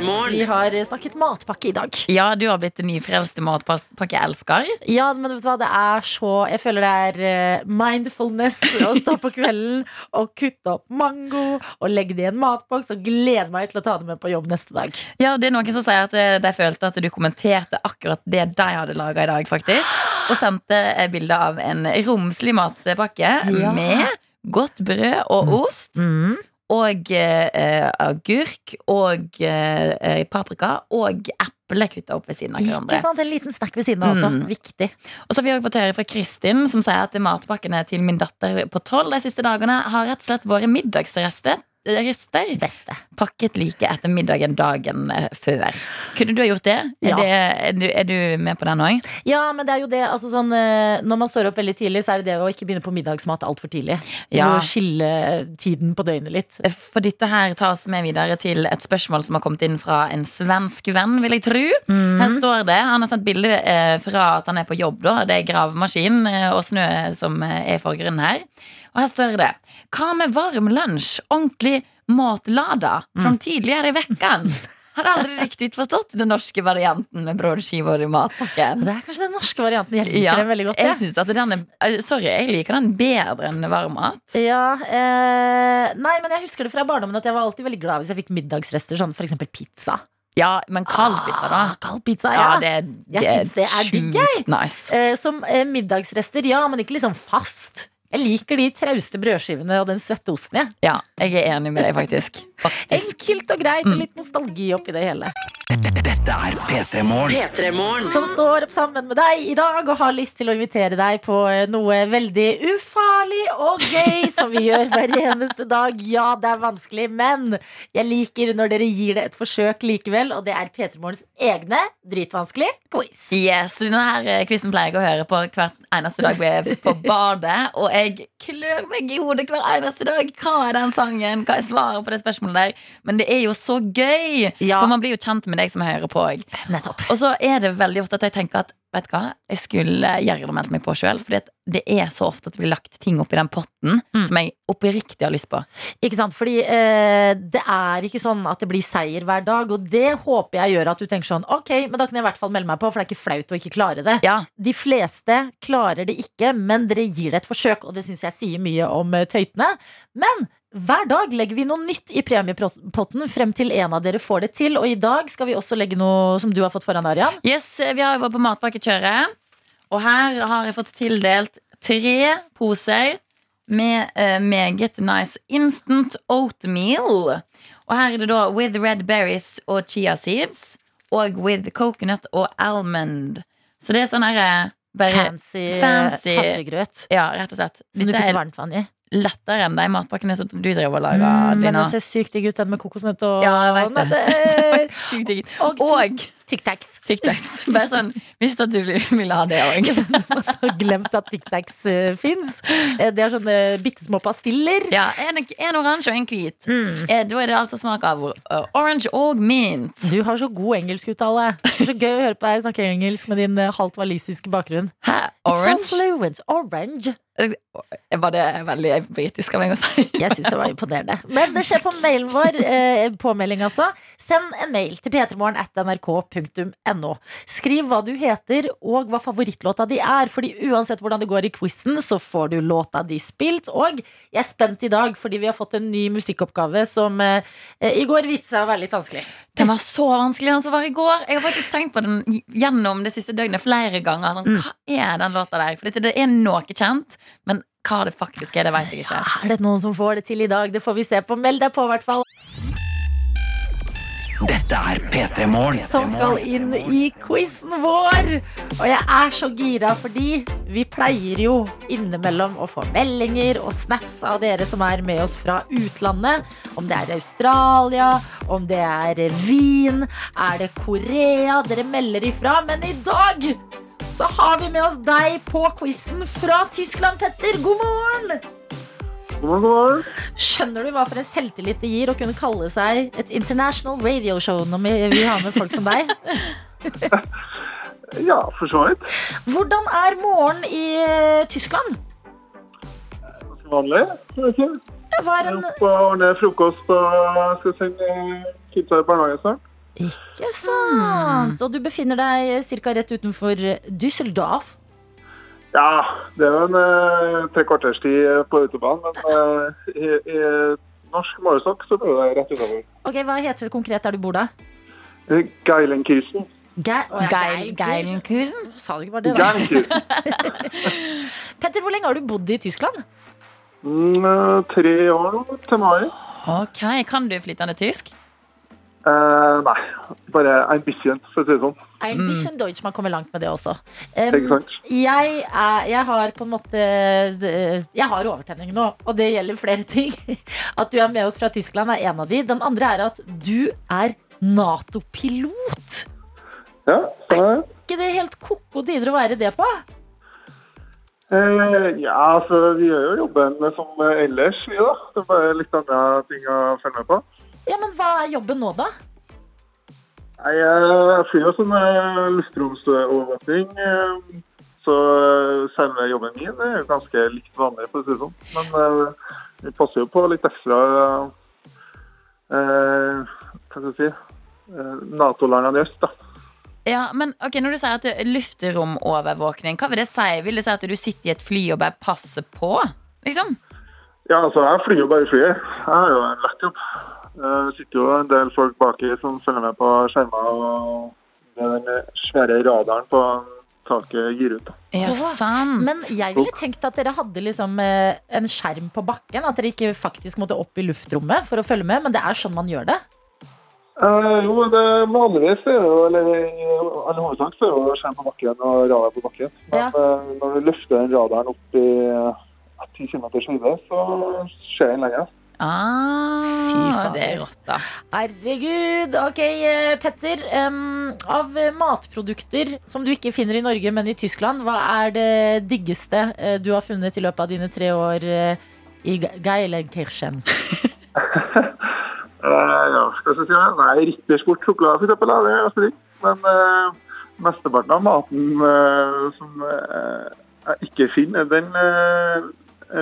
Morgen. Vi har snakket matpakke i dag. Ja, du har blitt en nyfrelst matpakkeelsker. Ja, men vet du hva, det er så Jeg føler det er eh, mindfulness å stå på kvelden og kutte opp mango og legge det i en matboks og glede meg til å ta det med på jobb neste dag. Ja, det er noen som sier at eh, de følte at du kommenterte akkurat det de hadde laga i dag, faktisk. Og sendte bilde av en romslig matpakke Ja. med godt brød og ost. Og eh, agurk og eh, eh, paprika og eple kutta opp ved siden av hverandre. Ikke sant? En liten snack ved siden av også. Mm. Viktig. Og så har vi også fått høre fra Kristin, som sier at matpakkene til min datter på tolv de siste dagene har rett og slett vært middagsrester. Rester Beste. pakket like etter middagen dagen eh, før. Kunne du ha gjort det? Er, det, er, du, er du med på den òg? Ja, men det er jo det. Altså sånn, eh, når man står opp veldig tidlig, så er det det å ikke begynne på middagsmat altfor tidlig. Ja. Å skille tiden på døgnet litt. For dette her tas med videre til et spørsmål som har kommet inn fra en svensk venn, vil jeg tro. Mm. Her står det, Han har sendt bilde eh, fra at han er på jobb. da Det er gravemaskin eh, og snø som eh, er i forgrunnen her. Og her står det Hva med varm lunsj? Ordentlig matlada Mm. tidligere i vekken? Har aldri riktig forstått den norske varianten med brødskiver i matpakken. Det er kanskje den norske varianten. Jeg liker Ja, den veldig godt. Jeg Ja. den er, eh, Sorry, jeg liker den bedre enn varm mat. Ja, eh, nei, men jeg husker det fra barndommen at jeg var alltid veldig glad hvis jeg fikk middagsrester, sånn eksempel pizza. Ja, men kald pizza, da. Ah, Kald pizza, Ja, ja. det, Jeg det er synes det er digg, jeg. nice. Eh, som eh, middagsrester, ja, men ikke liksom fast. Jeg liker de trauste brødskivene og den svette osten. jeg. Ja, jeg er enig med deg, faktisk. faktisk. Enkelt og greit, Mm. og litt nostalgi oppi det hele. Dette er P3 Morgen. Som står opp sammen med deg i dag og har lyst til å invitere deg på eh, noe veldig ufarlig og gøy som vi gjør hver eneste dag. Ja, det er vanskelig, men jeg liker når dere gir det et forsøk likevel, og det er P3 Morgens egne dritvanskelig quiz. Yes, Denne eh, quizen pleier jeg å høre på hvert eneste dag på- på badet. Og jeg klør meg i hodet hver eneste dag. Hva er den sangen? Hva er svaret på det spørsmålet der? Men det er jo så gøy! Ja. For man blir jo kjent med deg som hører på på òg. Og så er det veldig ofte at jeg tenker at vet du hva, jeg skulle gjerne meldt meg på sjøl. For det er så ofte at det blir lagt ting oppi den potten Mm. som jeg oppriktig har lyst på. Ikke sant? Fordi eh, det er ikke sånn at det blir seier hver dag, og det håper jeg gjør at du tenker sånn Ok, men da kan jeg i hvert fall melde meg på, for det er ikke flaut å ikke klare det. Ja, De fleste klarer det ikke, men dere gir det et forsøk, og det syns jeg sier mye om eh, tøytene. Men hver dag legger vi noe nytt i premiepotten frem til en av dere får det til. Og i dag skal vi også legge noe som du har fått foran, Arian. Yes, vi har vært på matpakkekjøret. Og her har jeg fått tildelt tre poser med uh, meget nice instant oatmeal. Og her er det da with red berries og chia seeds. Og with coconut og almond. Så det er sånn herre Fancy, fancy- havregrøt. Ja, rett og slett. Som du putter er varmt vann i. lettere enn de matpakkene som du driver og lager. Mm, men det ser sykt digg ut, den med kokosnøtt og Ja, jeg vet det. sykt digg. Og, Og Tic Tacs. Tic. Bare sånn, visste at du ville ha det òg. har glemt at Tic Tacs uh, fins. Det er sånne bitte små pastiller. Ja, en, en oransje og en hvit. Mm. Eh, Da er det altså smak av orange og mint. Du har så god engelskuttale. Så gøy å høre på deg snakke engelsk med din halvt walisiske bakgrunn. Hæ? It's so Orange? fluent. Orange. Eh, Var det veldig britisk av meg å si? Jeg syns det var imponerende. Men det skjer på mailen vår. Eh, påmelding, altså. Send en mail til p3morgen.nrk.no. Skriv hva du heter og hva favorittlåta di er. Fordi uansett hvordan det går i quizen, så får du låta di spilt. Og jeg er spent i dag, fordi vi har fått en ny musikkoppgave som eh, i går viste seg å være litt vanskelig. Den var så vanskelig den som var i går. Jeg har faktisk tenkt på den gjennom det siste døgnet flere ganger. Sånn, hva er den låta der? For det er noe kjent, men hva det faktisk er, det vet jeg ikke. Er det noen som får det til i dag? Det får vi se på. Meld deg på, i hvert fall. Dette er P3 Morgen. som skal inn i quizen vår. Og jeg er så gira, fordi vi pleier jo innimellom å få meldinger og snaps av dere som er med oss fra utlandet. Om det er Australia, om det er Wien, er det Korea? Dere melder ifra. Men i dag så har vi med oss deg på quizen fra Tyskland, Petter. God morgen! God morgen, god morgen. Skjønner du hva for en selvtillit det gir å kunne kalle seg et international radio show når vi vi har med folk som deg? Ja, for så vidt. Hvordan er morgen i Tyskland? Ganske vanlig. tror jeg ikke. Var Jeg er en og ordner frokost og skal sende kidsa i barnehagen snart. Ikke sant. Og du befinner deg ca. rett utenfor Düsseldorf. Ja, det er jo en eh, tre kvarters tid på autobanen, men eh, i, i norsk målestokk så blir det rett utover. Ok, Hva heter det konkret der du bor, da? Geilenkirchen. Ge å, ja, Geil, Geil- Geilenkusen? Sa du ikke bare det, da? Petter, hvor lenge har du bodd i Tyskland? Mm, eh, tre år nå, til mai. Ok, Kan du flytende tysk? Eh, nei, bare bisschen, for å si det sånn. Ein bisschen Deutsch, man kommer langt med det også. Um, jeg, er, jeg har på en måte Jeg har overtenning nå, og det gjelder flere ting. At du er med oss fra Tyskland, er en av de. Den andre er at du er Nato-pilot. Ja, sånn er det. ikke det helt ko-ko tider å være det på? Eh, ja, altså, vi gjør jo jobben som ellers, vi da. Det er bare litt andre ting å følge med på. Ja, men Hva er jobben nå, da? Nei, Jeg flyr jo sånn eh, luftromsovervåkning, eh, så eh, selve jobben min er jo ganske likt vanlig, for å si det sånn. Men vi passer jo på litt ekstra eh, Hva skal jeg si Nato-landene i øst, da. Ja, men ok, Når du sier at er lufteromovervåkning, hva vil det si? Vil det si at du sitter i et fly og bare passer på? Liksom? Ja, altså, jeg flyr jo bare i flyet. Jeg har jo en lett jobb. Eh, Det sitter jo en del folk baki som følger med på skjermer, og det er den svære radaren på taket gir ut. Ja, sant. Men jeg ville tenkt at dere hadde liksom eh, en skjerm på bakken. At dere ikke faktisk måtte opp i luftrommet for å følge med. Men det er sånn man gjør det. Eh, jo, det vanligvis er jo, eller i all hovedsak så er jo skjerm på bakken og radar på bakken. Men Ja. eh, når du løfter den radaren opp i eh, 10 km høyde, så skjer den lenger. Ah, Fy fader. er da. Herregud. Ok, eh, Petter. Um, av matprodukter som du ikke finner i Norge, men i Tyskland, hva er det diggeste eh, du har funnet i løpet av dine tre år eh, i Ge- Geilenkirchen? Ja, skal jeg si det? Nei, Rittersport sjokolade for eksempel, det er ganske digg. Men uh, mesteparten av maten uh, som uh, jeg ikke finner, den eh,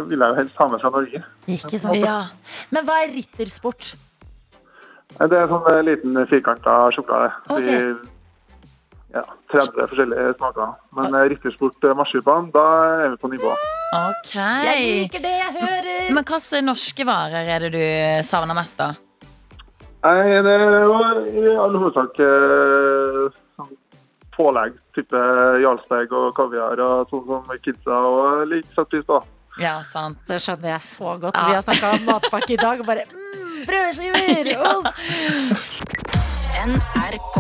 vil jeg jo helst ha med fra Norge. Ikke sant? Ja. Men hva er ryttersport? Eh, Det er sånn eh, liten firkanta sjokolade. Okay. I, ja, 30 forskjellige smaker. Men eh, ryttersport eh, marsipan, da er vi på nivå. Ok. Jeg liker det jeg hører! Men hvilke norske varer er det du savner mest, da? Nei, det var i all hovedsak eh, sånn pålegg. Type jarlsberg og kaviar og sånn som kidsa og liker satt pris på. Ja, sant. Det skjønner jeg så godt. Ja. Vi har snakka om matpakke i dag og bare mm, brødskiver! Ost! NRK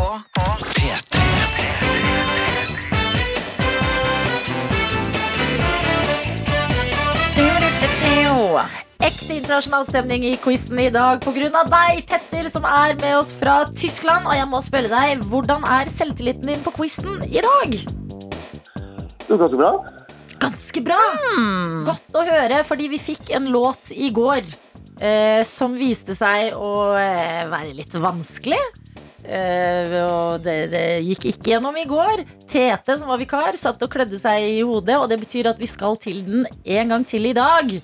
Ekte internasjonal stemning i quizen i dag pga. deg, Petter, som er med oss fra Tyskland. Og jeg må spørre deg, hvordan er selvtilliten din på quizen i dag? Det er ganske bra. Ganske bra. Godt å høre, fordi vi fikk en låt i går eh, som viste seg å eh, være litt vanskelig. Eh, og det, det gikk ikke gjennom i går. Tete, som var vikar, satt og klødde seg i hodet, og det betyr at vi skal til den en gang til i dag.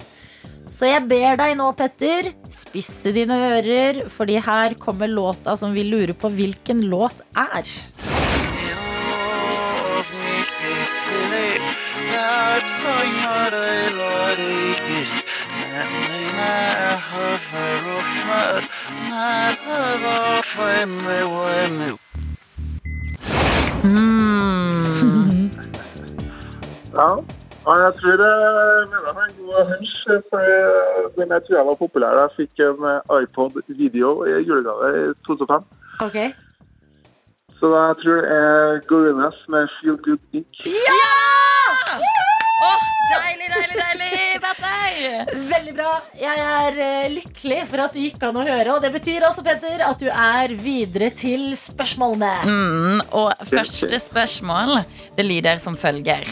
Så jeg ber deg nå, Petter, spisse dine ører, fordi her kommer låta som vi lurer på hvilken låt er. Mm. Ja. Ja, jeg tror jeg mener meg en god hunch, for eh, den jeg tror jeg var populær. Jeg fikk en eh, iPod video i julegave i 2005. Ok Så jeg tror det er Gorillaz med Feel Good Inc. Åh, deilig, deilig, deilig, Petter! Veldig bra. Jeg er eh, lykkelig for at det gikk an å høre. Og det betyr også, Petter, at du er videre til spørsmålene. Mm, og første spørsmål Det lyder som følger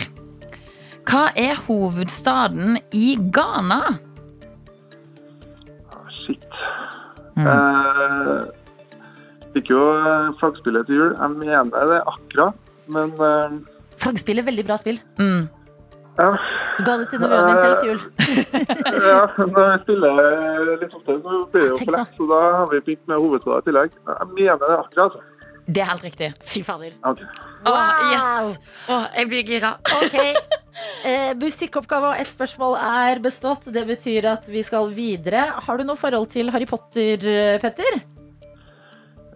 Hva er hovedstaden i Ghana? Ah, Shit. Eh, fikk jo eh, flaggspillet til jul. Jeg mener det er Accra, men eh, Flaggspill er veldig bra spill. Mm. Ja, ga det til nevøen min selv til jul. ja, når jeg spiller litt ofte, så blir det jo for lett. Så da har vi begynt med hovedstaden i tillegg. Jeg mener det akkurat. Altså. Det er helt riktig. Fy fader. Okay. Wow. Oh, yes! Oh, jeg blir gira. Okay. Eh, musikkoppgave og ett spørsmål er bestått. Det betyr at vi skal videre. Har du noe forhold til Harry Potter, eh, Petter?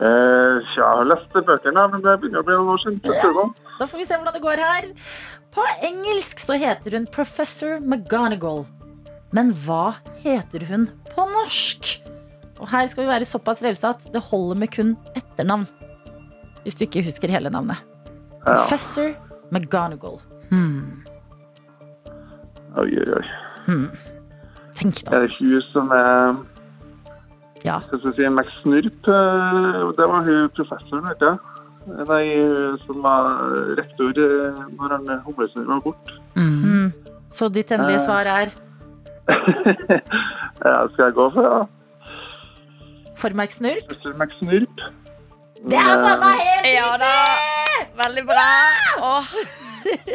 Eh, jeg har lest bøkene, men det begynner å bli noen år siden. så. Da får vi se hvordan det går her. På engelsk så heter hun Professor McGonagall. Men hva heter hun på norsk? Og her skal vi være såpass rause at det holder med kun etternavn. Hvis du ikke husker hele navnet. Ja. Professor McGonagall. Hmm. Oi, oi, oi. Tenk da. Er det hun som er Ja. Hva skal vi si, Max Snurp? eh, Det var hun professoren, vet jeg. Nei, hun som var rektor eh, når han humlesnurr var borte. Mm. Mm. Så ditt endelige Eh. svar er ja, skal jeg gå for det? da? Formerksnurp. Mark Snurp? Professor Max Snurp. Det er faen meg helt riktig! Ja da! Veldig bra. Åh.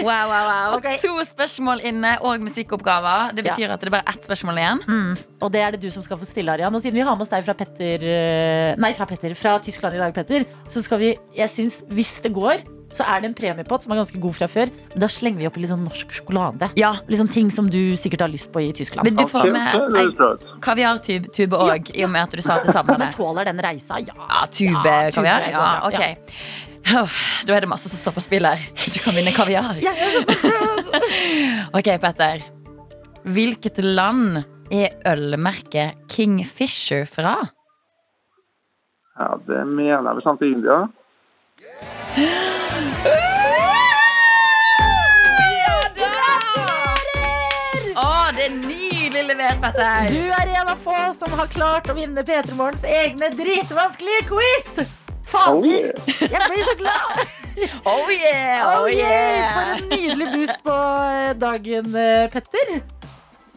Wow, wow, wow. Okay. To spørsmål inne og musikkoppgaver. Det betyr at det er bare ett spørsmål igjen. Mm. Og det er det du som skal få stille, Arian. Og siden vi har med oss deg fra Petter eh, Nei, fra Petter, fra Tyskland i dag, Petter, så skal vi Jeg syns, hvis det går, så er det en premiepott som er ganske god fra før. Men da slenger vi oppi litt sånn norsk sjokolade. Ja, Litt sånn ting som du sikkert har lyst på i Tyskland. Men du får med ei kaviartube òg, i og med at du sa at du savner Men det. tåler den reisa? Ja. Ja, tube Ja, tube kaviar? Ja, bra. Ok. Åh, Da er det masse som står på spill her. Du kan vinne kaviar. Ok, Petter. Hvilket land er ølmerket Kingfisher fra? Ja, det mener jeg vel sant i India. Å, det er nydelig levert, Petter. Du er en av få som har klart å vinne P3 Morgens egne dritvanskelige quiz! Oh, Fader! Jeg blir så glad! Oh yeah, oh Oh, yeah. For en nydelig boost på eh, dagen, eh, Petter.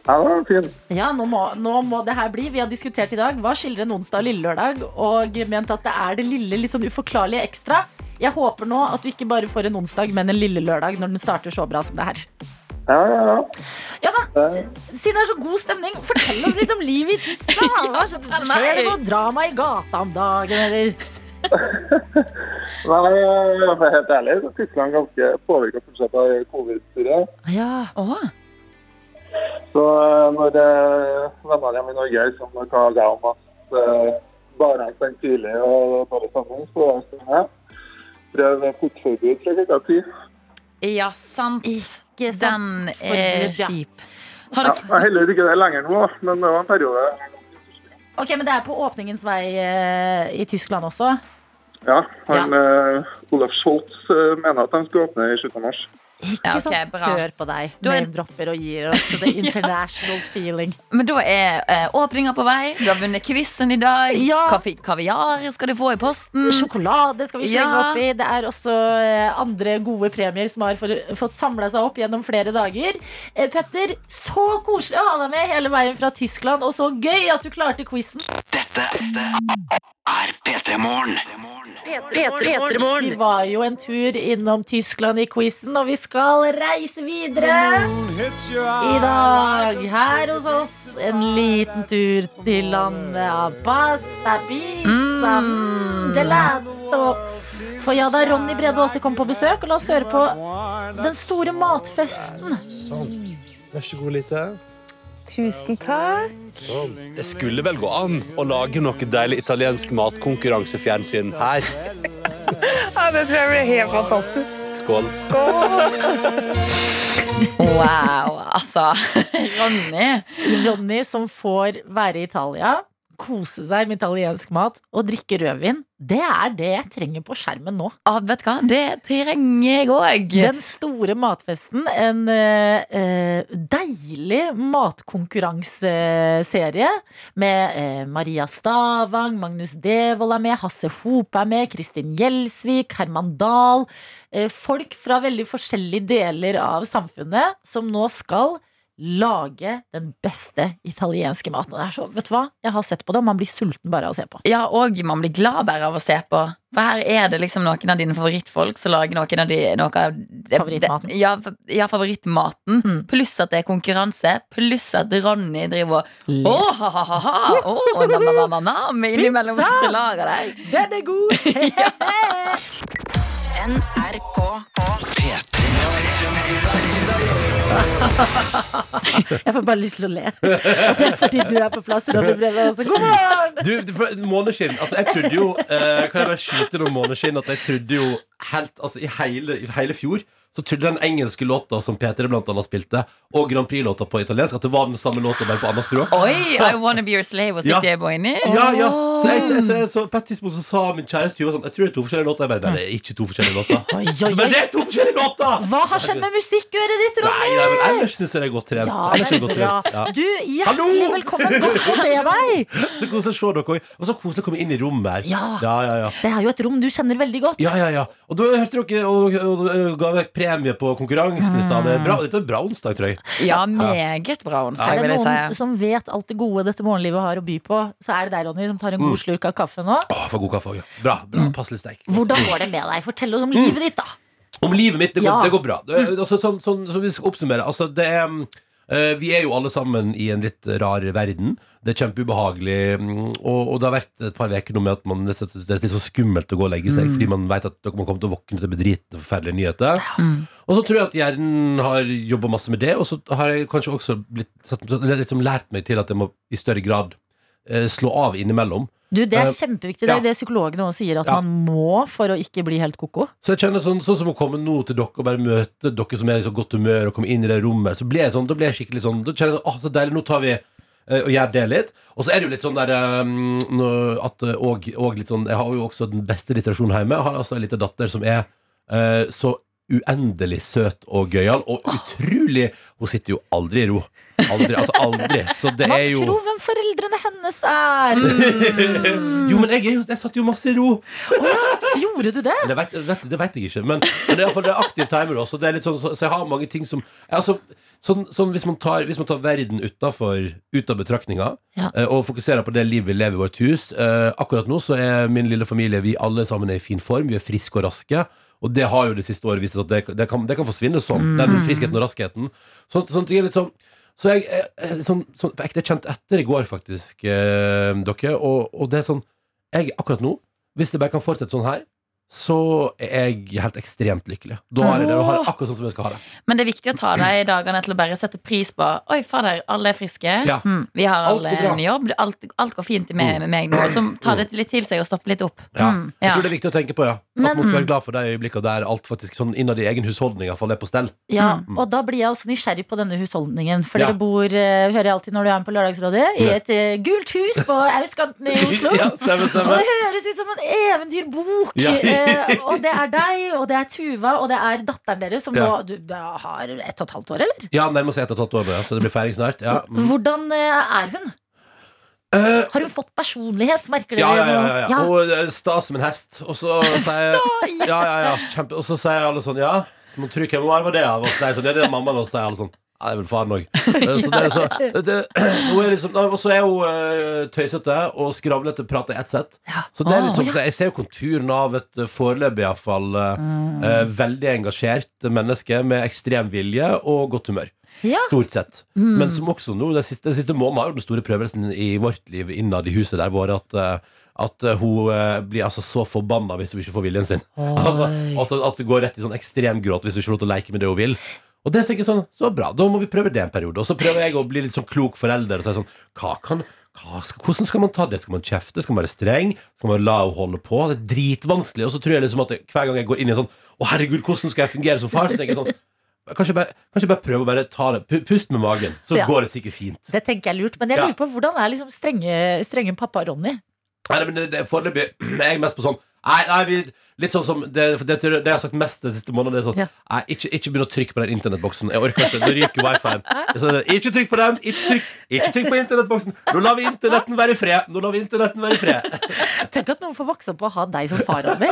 Ja, det var fint. Ja, nå må, nå må det her bli. Vi har diskutert i dag hva skildrer en onsdag og lille lørdag, og ment at det er det lille, litt sånn uforklarlige ekstra. Jeg håper nå at du ikke bare får en onsdag, men en lille lørdag når den starter så bra som det her. Ja, ja, ja. Ja, men Siden det er så god stemning, fortell oss litt om livet i Tyskland. Hva skjer det noe drama i gata om dagen, eller? Nei, for å være helt ærlig, så Tyskland ganske påvirka fortsatt av covid-styret. Ja. Åh, Så eh, når eh, vennene hjemme i Norge liksom klager om at eh, barene stengte tidlig og bare sammen, så det Prøv portforbud fra klokka ti. ja, sant. Ikke sant. Den er kjip. Har Ja, jeg er heldigvis ikke det lenger nå, men det var en periode. Ok, Men det er på åpningens vei eh, i Tyskland også? Ja, han, eh, Olaf Scholz eh, mener at de skal åpne i slutten av mars. Ikke Ja, okay, sant? bra. Hør på deg. Er- Name-dropper og gir oss the international feeling. men da er eh, åpninga på vei. Du har vunnet quizen i dag. Ja. Kaffe, kaviar skal du få i posten. Sjokolade skal vi slenge Ja. oppi. Det er også eh, andre gode premier som har for, fått samla seg opp gjennom flere dager. Eh, Petter, så koselig å ha deg med hele veien fra Tyskland, og så gøy at du klarte quizen. Dette er P3 Morgen. Vi var jo en tur innom Tyskland i quizen, og vi skal reise videre. I dag her hos oss en liten tur til landet av pasta, pizza, mm. gelato. For ja da, Ronny Brede Aase kom på besøk, og la oss høre på den store matfesten. Sånn. Vær så god, Lise. Tusen takk. Sånn. Det skulle vel gå an å lage noe deilig italiensk matkonkurransefjernsyn her. Ja, det tror jeg blir helt fantastisk. Skål. Wow, altså. Ronny. Ronny som får være i Italia, kose seg med italiensk mat og drikke rødvin. Det er det jeg trenger på skjermen nå. Ah, vet du hva? Det trenger jeg òg. Den store matfesten, en eh, eh, deilig matkonkurranseserie med eh, Maria Stavang, Magnus Devold er med, Hasse Hope er med, Kristin Gjelsvik, Herman Dahl. Eh, folk fra veldig forskjellige deler av samfunnet som nå skal lage den beste italienske maten. Det er så, vet du hva? Jeg har sett på det, og man blir sulten bare av å se på. Ja, og man blir glad bare av å se på. For her er det liksom noen av dine favorittfolk som lager noen av de noe av de, Favorittmaten. Ja, ja, favorittmaten. Mm. Pluss at det er konkurranse. Pluss at Ronny driver og Å, ha-ha-ha! Å, nam-nam-nam! Innimellom disse lager. Den er god! Jeg får bare lyst til å le. Det er fordi du er på plass. Brede også. God morgen! Du, du, for- måneskinn. Altså, jeg trodde jo eh, Kan jeg bare skyte noen måneskinn? At jeg trodde jo helt Altså, i hele, i hele fjor så trodde den engelske låta som P3 blant annet spilte, og Grand Prix-låta på italiensk, at det var den samme låta, bare på annet språk. Oi! I wanna be your slave og Ja. sitte på i Ja, ja. Så, jeg, så, jeg, så på et tidspunkt så sa min kjæreste jo sånn Jeg tror det er to forskjellige låter. Jeg bare, nei, det er ikke to forskjellige låter. Oi, oi, Men det er to forskjellige låter! Hva har skjedd med musikkøret ditt, Nei, Ronny? nei, men ellers syns jeg det er godt trent. Ja, Ellers er det godt trent. Ja. Du, Hallo! hjertelig velkommen. Godt å se deg. Så koselig å se dere òg. Og så koselig å komme inn i rommet her. Ja. ja, ja, ja. Det er jo et rom du kjenner veldig godt. Ja, ja, ja. Og da hørte dere og, og, og, og premie på konkurransen i stad. Dette er bra- Dette er bra onsdag, tror jeg. Ja, meget bra onsdag, Er det vil jeg noen si. som vet alt det gode dette morgenlivet har å by på, så er det deg, Ronny, som tar en god Mm. slurk av kaffe nå. Åh, for god kaffe også, ja. Bra. bra Passelig sterk. Hvordan går det med deg? Fortell oss om livet ditt, da. Om livet mitt, det går, Ja. det går bra. Det, altså, sånn, sånn, så vi skal oppsummere. Altså, det er mm, eh, vi er jo alle sammen i en litt rar verden. Det er kjempeubehagelig. mm, Og, og det har vært et par uker nå med at man, det er litt så skummelt å gå og legge seg, fordi man vet at man kommer til å våkne til bedritne, forferdelige nyheter. Og så tror jeg at hjernen har jobba masse med det, og så har jeg kanskje også blitt, satt- liksom lært meg til at jeg må i større grad eh, slå av innimellom. Du, Det er Eh, kjempeviktig. Det ja. er det psykologene også sier, at Ja. man må for å ikke bli helt ko-ko. Så jeg kjenner sånn, sånn som å komme nå til dere og bare møte dere som er i så godt humør, og komme inn i det rommet, så blir jeg sånn, da blir jeg skikkelig sånn Da kjenner jeg sånn, åh, så deilig, nå tar vi og gjør det litt. Og så er det jo litt sånn der um, at, eh, og, og litt sånn Jeg har jo også den beste litterasjonen hjemme. Jeg har altså en liten datter som er uh, så uendelig søt og gøyal, og utrolig Hun sitter jo aldri i ro. Aldri, altså aldri. Så det Man er jo tror hvem foreldrene hennes er. Jo, men jeg, jeg satt jo masse i ro. Gjorde du det? Det vet, vet, det vet jeg ikke, men, men det er, iallfall det aktiv timer også. Det er litt sånn, så, så jeg har mange ting som altså, sånn, sånn hvis, man tar, hvis man tar verden utenfor, ut av betraktninga Ja. eh, og fokuserer på det livet vi lever i vårt hus eh, Akkurat nå så er min lille familie Vi alle sammen er i fin form, vi er friske og raske. Og det har jo det siste året vist at det, det, kan, det kan forsvinne sånn. Den friskheten og raskheten. Sånn, sånn ting er litt sånn så jeg er sånn, sånn, på ekte kjent etter i går, faktisk, eh, dere. Og, og det er sånn Jeg akkurat nå, hvis det bare kan fortsette sånn her, så er jeg helt ekstremt lykkelig. Da har jeg det, og har det akkurat sånn som jeg skal ha det. Men det er viktig å ta de dagene til å bare sette pris på Oi, fader, alle er friske. Ja. Mm, vi har Alt alle en jobb. Alt, alt går fint med, med meg nå. Så ta det litt til seg og stoppe litt opp. Ja. Mm, Jeg tror det er viktig å tenke på, ja. At Men- man skal være glad for de øyeblikkene der alt faktisk sånn innad i egen husholdning iallfall er på stell. Ja, Mm. og da blir jeg også nysgjerrig på denne husholdningen. For Ja. dere bor, eh, hører jeg alltid når du er med på Lørdagsrådet, i et eh, gult hus på Auskanten i Oslo. Ja, stemmer, Og det høres ut som en eventyrbok. Ja. Eh, og det er deg, og det er Tuva, og det er datteren deres, som nå du, har ett og et halvt år, eller? Ja, nærmest ett og et halvt år nå, så det blir feiring snart. Ja. Mm. Hvordan eh, er hun? Uh, Har hun fått personlighet? Merker du ja, ja, ja, ja, ja. Og eh, sta som en hest. Og så sier yes! ja, ja, ja, kjempe, Og så sier alle sånn Ja, så man trykke hvem var det av? Og så sier sånn, ja, det er mammaen, og så sier alle sånn Ja, det er vel faren òg. Hun liksom, Og så er hun uh, tøysete og skravlete, prater i ett sett. Så det er litt sånn, jeg ser jo konturen av et eh, foreløpig iallfall uh, Mm. veldig engasjert menneske med ekstrem vilje og godt humør. Ja. Stort sett. Mm. Men som også nå, den siste, siste måneden har jo den store prøvelsen i vårt liv innad i huset der vår at, uh, at eh, hun eh, blir altså så forbanna hvis hun ikke får viljen sin. Altså, altså At det går rett i sånn ekstrem gråt hvis hun ikke får lov til å leke med det hun vil. Og det tenker jeg sånn, så bra, da må vi prøve det en periode. Og så prøver jeg å bli litt sånn klok forelder og si sånn hva kan, hva skal, Hvordan skal man ta det? Skal man kjefte? Skal man være streng? Skal man la henne holde på? Det er dritvanskelig. Og så tror jeg liksom at hver gang jeg går inn i en sånn Å, herregud, hvordan skal jeg fungere som far? Så tenker jeg sånn Kanskje bare, kanskje bare prøve å bare ta det Pu- Pust med magen, så Ja. går det sikkert fint. Det tenker jeg lurt. Men jeg lurer på hvordan er liksom strenge, strenge pappa Ronny? Nei, men det, det, Foreløpig er jeg mest på sånn Nei, nei vi, litt sånn som det, det, det, jeg har sagt mest den siste måneden, det er sånn Ja. Nei, ikke, ikke begynn å trykke på den internettboksen. Jeg orker ikke. Det ryker wifien. Så, ikke trykk på den! Ikke trykk, ikke trykk på internettboksen! Nå lar vi internetten være i fred! Nå lar vi internetten være i fred. Tenk at noen får vokse opp og ha deg som far, Anni.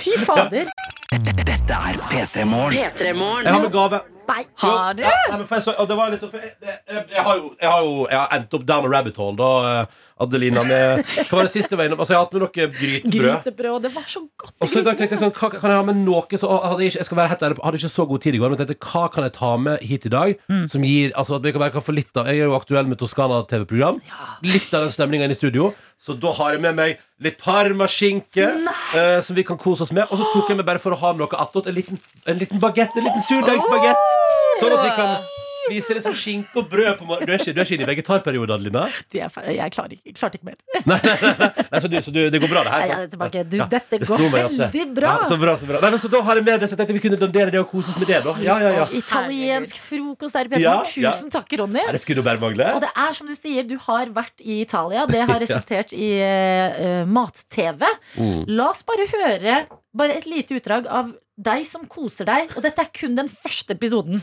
Fy fader. Dette er P3 Morgen. Jeg har med gave. Nei. Har du? Ja, nei, men for jeg, så, og det var litt sånn for jeg, jeg, jeg, har jo, jeg har jo jeg har endt opp down a rabbit hole, da, eh, Adelina. Med, hva var det siste veien? Altså, jeg har hatt med noe grytebrød. Grytebrød. Det var så godt. Og så i dag tenkte jeg sånn, hva, Kan jeg ha med noe så hadde jeg, ikke, jeg skal være helt ærlig, hadde ikke så god tid i går, men tenkte hva kan jeg ta med hit i dag som gir altså at vi kan, kan få litt av Jeg er jo aktuell med Toskana TV-program. Litt av den stemninga inne i studio. Så da har jeg med meg litt parmaskinke eh, som vi kan kose oss med. Og så tok jeg med bare for å ha noe attåt, en liten, en liten bagett. En liten surdeigsbagett. Sånn at vi kan spise liksom skinke og brød på morgenen. Du er ikke, du er ikke inne i vegetarperioden, Adelina? Du, Jeg, jeg klarer ikke, klarte ikke mer. Nei, så, du, så du, det går bra, det her? Nei, jeg er tilbake. Du, Ja, dette det går veldig bra. Ja, så bra, så bra. Nei, men så da har jeg med det, så jeg tenkte vi kunne dandere det og kose oss med det. da Ja, ja, ja. Italiensk frokost der, i Ja, ja. Tusen takk, Ronny. Nei, Det skulle bare mangle. Og det er som du sier, du har vært i Italia. Det har resultert i uh, mat-TV. Mm. La oss bare høre bare et lite utdrag av deg som koser deg. Og dette er kun den første episoden.